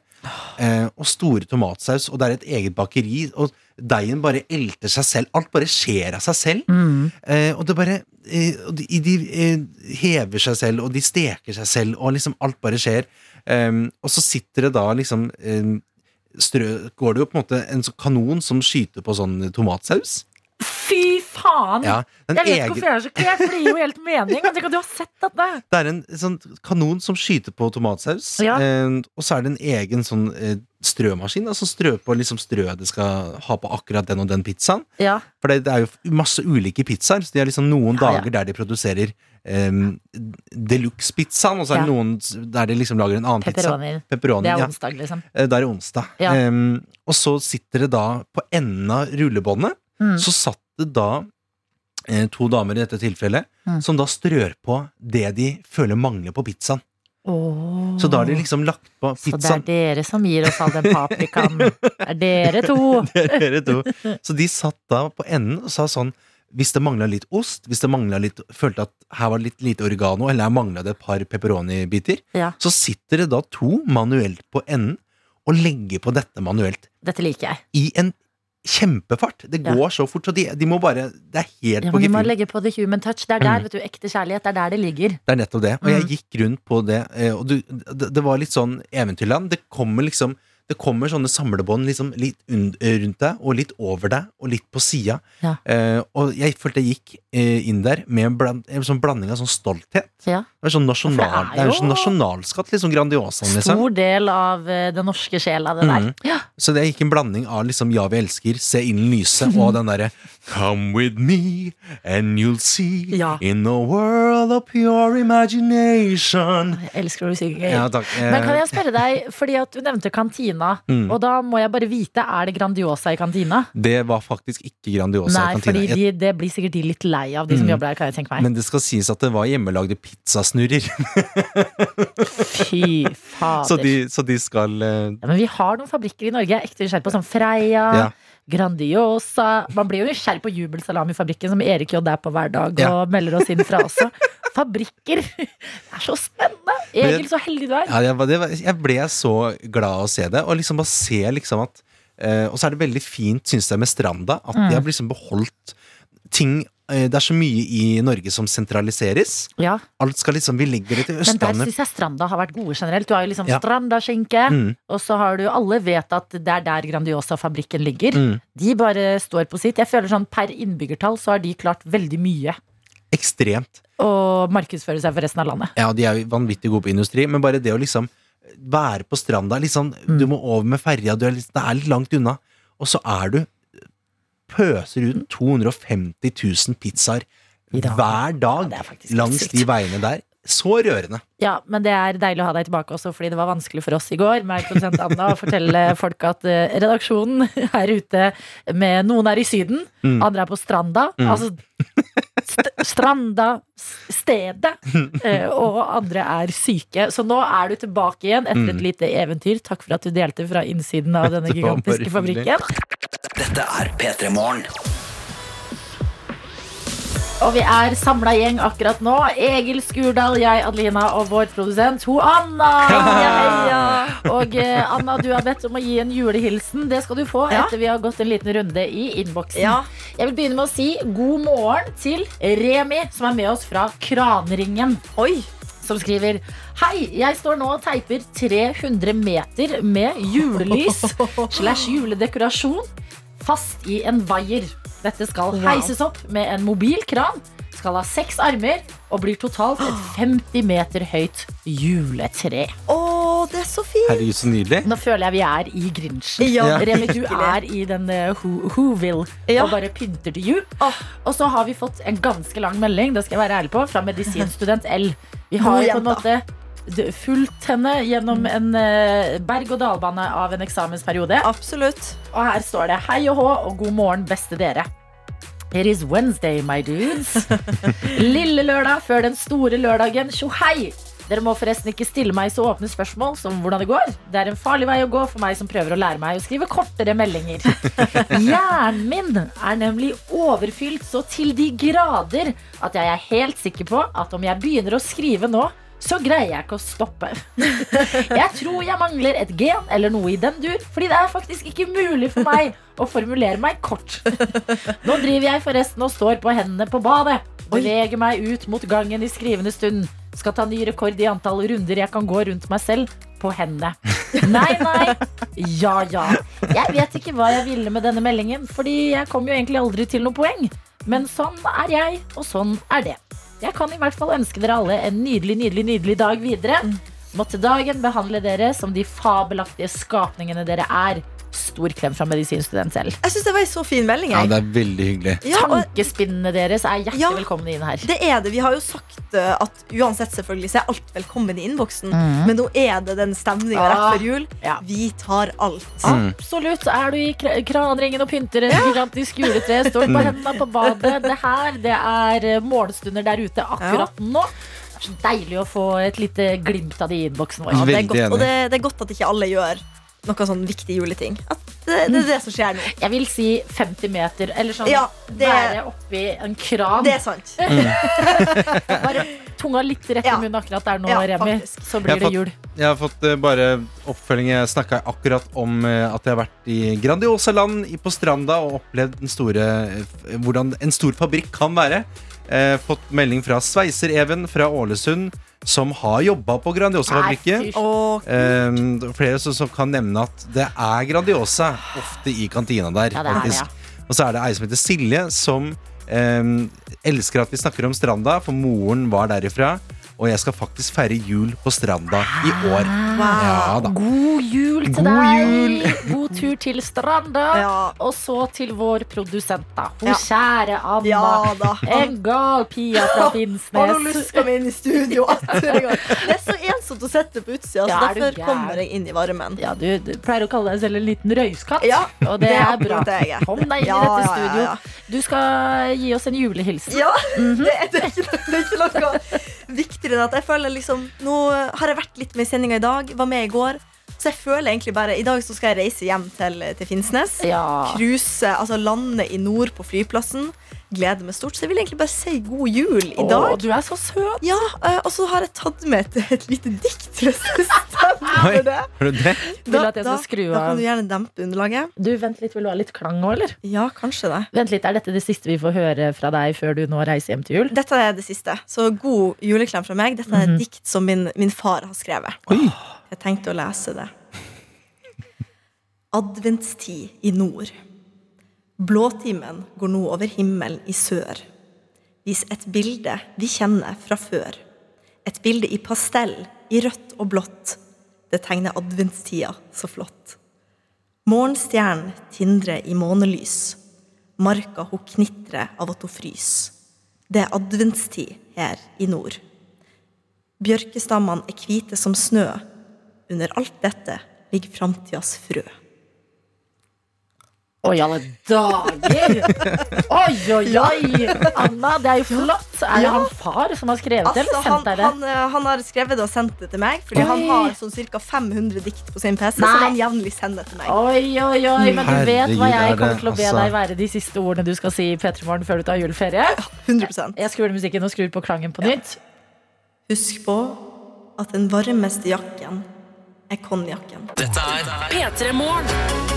eh, og store tomatsaus, og det er et eget bakeri, og deigen bare elter seg selv. Alt bare skjer av seg selv. Mm. Eh, og det bare eh, og de, de eh, hever seg selv, og de steker seg selv, og liksom alt bare skjer. Em, og så sitter det da liksom em, strø, Går det jo på en måte en kanon som skyter på sånn tomatsaus. Fy faen! Ja, jeg vet ikke hvorfor jeg er så klar, for det gir jo helt mening. Men tenk at du har sett dette! det er en sånn kanon som skyter på tomatsaus, Ja. eh, og så er det en egen sånn eh, strømaskin Altså strø strør på liksom strøet det skal ha på akkurat den og den pizzaen. Ja, For det, det er jo masse ulike pizzaer. Så de har liksom noen dager der de produserer um, deluxe-pizzaen, og så er det noen der de liksom lager en annen pizza. Pepperoni. Pepperoni. Det er onsdag, liksom. Eh, Da er det onsdag. Em, og så sitter det da på enden av rullebåndet, Mm. så satt det da eh, to damer i dette tilfellet, Mm. som da strør på det de føler mangler på pizzaen. Oh. Så da har de liksom lagt på pizzaen. Så det er dere som gir oss all den paprikaen. Det er dere to. Det er dere to. Så de satt da på enden og sa sånn Hvis det mangla litt ost, hvis det litt følte at her var det litt lite oregano, eller her mangla det et par pepperoni-biter, Ja, så sitter det da to manuelt på enden og legger på dette manuelt. dette liker jeg. I en kjempefart. Det Ja. går så fort, så de, de må bare Det er helt Ja, på gefühl. vi må legge på the human touch. Det er der, Mm. vet du, ekte kjærlighet. Det er der det ligger. Det er nettopp det. Og jeg Mm. gikk rundt på det, eh, og du, det, det var litt sånn eventyrland. Det kommer liksom det kommer sånne samlebånd liksom litt rundt deg, og litt over deg, og litt på sida. Ja. Eh, og jeg følte jeg gikk eh, inn der med en, bland, en sånn blanding av sånn stolthet. Ja. Det er, sånn nasjonal, det er jo sånn nasjonalskatt, Liksom Grandiosaen. Grandiosa. Liksom. Stor del av eh, den norske sjela, det der. Mhm. Ja. Så det gikk en blanding av liksom Ja, vi elsker, Se ilden lyset, og den derre Come with me, and you'll see Ja. In a world of pure imagination. Jeg elsker når du synger. Ja, takk. Eh, Men kan jeg spørre deg, fordi at du nevnte kantina, Mm. og da må jeg bare vite, er det Grandiosa i kantina? Det var faktisk ikke Grandiosa Nei, i kantina. fordi de, det blir sikkert de litt lei av, de som Mm. jobber der, kan jeg tenke meg. Men det skal sies at det var hjemmelagde pizzasnurrer. Fy fader. så, de, så de skal uh... Ja, men vi har noen fabrikker i Norge. Jeg er ekte nysgjerrig på sånn Freia, Ja. Grandiosa Man blir jo nysgjerrig på Jubelsalamifabrikken, som Erik J er på hver dag Ja. og melder oss inn fra også. Fabrikker! Det er så spennende! Egil, så heldig du er. ja, jeg, var- det jeg ble så glad av å se det, og liksom bare se liksom at eh, Og så er det veldig fint, syns jeg, med Stranda, at Mm. de har liksom beholdt ting Det er så mye i Norge som sentraliseres. Ja, Alt skal liksom Vi legger det til Men der Østlandet. syns jeg Stranda har vært gode generelt. Du har jo liksom Ja. Strandaskinke, Mm, og så har du Alle vet at det er der Grandiosa-fabrikken ligger. mm. De bare står på sitt. Jeg føler sånn Per innbyggertall så har de klart veldig mye Ekstremt. Og markedsføre seg for resten av landet. Ja, de er jo vanvittig gode på industri, men bare det å liksom være på stranda liksom, Mm. Du må over med ferja, du er det er litt langt unna, og så er du pøser ut 250 000 pizzaer dag. hver dag Ja, langs de veiene der. Så rørende. Ja, men det er deilig å ha deg tilbake også, fordi det var vanskelig for oss i går meg produsent Anna, å fortelle folk at eh, redaksjonen er ute med Noen er i Syden, Mm. andre er på Stranda. Altså st Stranda stedet. eh, og andre er syke. Så nå er du tilbake igjen etter et lite eventyr. Takk for at du delte fra innsiden av denne Mm. Gigantiske fabrikken. Dette er P3 Morgen. Og vi er samla gjeng akkurat nå. Egil Skurdal, jeg, Adelina og vår produsent, ho Anna. Heia. Og eh, Anna, du har bedt om å gi en julehilsen. Det skal du få Ja. etter vi har gått en liten runde i innboksen. Ja. Jeg vil begynne med å si god morgen til Remi, som er med oss fra Kranringen. Oi. Som skriver Hei, jeg står nå og teiper 300 meter med julelys slash juledekorasjon fast i en vaier. Dette skal Wow. heises opp med en mobil kran. Skal ha seks armer og blir totalt et 50 meter høyt juletre. Oh, det er så fint. Herregud, så nydelig. Nå føler jeg vi er i Grinchen. Ja. Remi, du er i den uh, Whoville Ja. og bare pynter til jul. Oh. Og så har vi fått en ganske lang melding det skal jeg være ærlig på, fra medisinstudent L. Vi har jo på en måte fulgt henne gjennom en eh, berg-og-dal-bane av en eksamensperiode. Absolutt. Og her står det hei og hå og god morgen, beste dere. It is Wednesday, my dudes. Lille lørdag før den store lørdagen. Tjo hei! Dere må forresten ikke stille meg så åpne spørsmål som hvordan det går. Det er en farlig vei å gå for meg som prøver å lære meg å skrive kortere meldinger. Hjernen min er nemlig overfylt så til de grader at jeg er helt sikker på at om jeg begynner å skrive nå, så greier jeg ikke å stoppe. Jeg tror jeg mangler et gen eller noe i den dur, fordi det er faktisk ikke mulig for meg å formulere meg kort. Nå driver jeg forresten og står på hendene på badet. Beveger meg ut mot gangen i skrivende stund. Skal ta ny rekord i antall runder jeg kan gå rundt meg selv på hendene. Nei, nei. Ja, ja. Jeg vet ikke hva jeg ville med denne meldingen, fordi jeg kom jo egentlig aldri til noe poeng. Men sånn er jeg, og sånn er det. Jeg kan i hvert fall ønske dere alle en nydelig, nydelig, nydelig dag videre. Måtte dagen behandle dere som de fabelaktige skapningene dere er. Stor klem fra medisinstudent selv. Jeg syns det var en så fin melding. Ja, det er veldig hyggelig. Ja, og Tankespinnene deres er hjertelig Ja. velkomne inn her. det er det. Vi har jo sagt uh, at uansett selvfølgelig så er alt velkommen i innboksen. mm. Men nå er det den stemninga rett Ah. før jul. Ja. Vi tar alt. Mm. Absolutt. Er du i kranringen og pynter en gigantisk juletre, står på hendene på badet. Det her det er målestunder morgenstunder der ute akkurat nå. Det er så deilig å få et lite glimt av det i innboksen vår. Ja, det er godt, og det, det er godt at ikke alle gjør noe sånn viktig juleting. At det, det er det som skjer nå. Jeg vil si 50 meter, eller sånn Ja, det- være oppi en kran. Det er sant. Bare tunga litt rett i munnen akkurat der nå, Ja, Remi. faktisk. Så blir det fått- jul. Jeg har fått uh, bare oppfølging. Jeg snakka akkurat om uh, at jeg har vært i Grandiosa-land i- på stranda og opplevd den store, uh, hvordan en stor fabrikk kan være. Eh, fått melding fra Sveiser-Even fra Ålesund, som har jobba på Grandiosa-fabrikken. Fy- Og Eh, flere som, som kan nevne at det er Grandiosa ofte i kantina der. Ja, er ja. Og så er det ei som heter Silje, som eh, elsker at vi snakker om stranda, for moren var derifra. Og jeg skal faktisk feire jul på stranda i år. Ja da. God jul til God deg. jul. God tur til stranda. Ja. Og så til vår produsent, da. Hun Ja. kjære Anna. ja da. En gal Pia fra Har nå Finnsnes. luska meg inn i studio atter en gang. Det er så ensomt å sitte på utsida, så Ja, er derfor kommer jeg inn i varmen. Ja, du, du pleier å kalle deg selv en liten røyskatt, Ja, og det, det er bra. det jeg. Kom deg inn Ja, i dette ja, ja, studio. ja. Du skal gi oss en julehilsen. Ja, det, det, er ikke, det er ikke noe viktigere enn at jeg føler liksom Nå har jeg vært litt med i sendinga i dag, var med i går. Så jeg føler egentlig bare I dag så skal jeg reise hjem til, til Finnsnes. Ja. Cruise, altså lande i nord på flyplassen. Gleder meg stort. Så jeg vil egentlig bare si god jul i dag. Åh, du er så søt. Ja, eh, Og så har jeg tatt med et, et lite dikt. Hvis det stemmer Oi. det. Har du det? Vil du at jeg skal skru da kan du gjerne dempe underlaget. Du, Vent litt, vil du ha litt klang òg, eller? Ja, kanskje det. Vent litt, Er dette det siste vi får høre fra deg før du nå reiser hjem til jul? Dette er det siste. Så god juleklem fra meg. Dette er et dikt som min, min far har skrevet. Oi. Jeg tenkte å lese det. Adventstid i nord. Blåtimen går nå over himmelen i sør. Vis et bilde vi kjenner fra før. Et bilde i pastell, i rødt og blått. Det tegner adventstida så flott. Morgenstjernen tindrer i månelys. Marka hun knitrer av at hun fryser. Det er adventstid her i nord. Bjørkestammene er hvite som snø. Under alt dette ligger framtidas frø. Oi, alle dager! Oi, oi, oi! Anna, det er jo flott. Er det Ja. han far som har skrevet det, Altså, eller han, sendt deg det? han, eh, han har skrevet det og sendt det til meg, fordi han har sånn ca. 500 dikt på sin PC, Nei. som han jevnlig sender til meg. Oi, oi, oi, men du vet Herregud, hva er jeg kommer til å be altså- deg være de siste ordene du skal si i P3 Morgen før du tar juleferie. 100 Jeg skrur musikken og skrur på klangen på nytt. Husk på at den varmeste jakken er konjakken. P3 Morgen.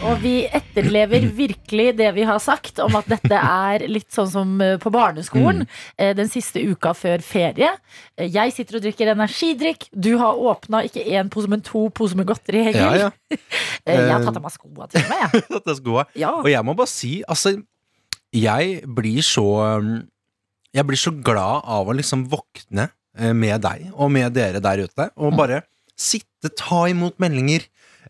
Og vi etterlever virkelig det vi har sagt om at dette er litt sånn som eh, på barneskolen. eh, Den siste uka før ferie. Eh, Jeg sitter og drikker energidrikk. Du har åpna ikke én pose, men to poser med godteri. Ja, ja. Jeg har tatt av meg skoa til og med. Ja. Og jeg må bare si, altså Jeg blir så um, Jeg blir så glad av å liksom våkne med deg og med dere der ute, og bare sitte, ta imot meldinger.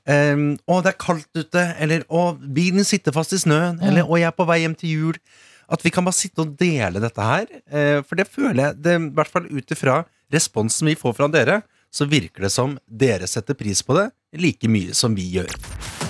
Um, 'Å, det er kaldt ute', eller 'Å, bilen sitter fast i snøen', eller 'Å, jeg er på vei hjem til jul'. At vi kan bare sitte og dele dette her. Uh, for det føler jeg, det, i hvert fall ut ifra responsen vi får fra dere, så virker det som dere setter pris på det like mye som vi gjør.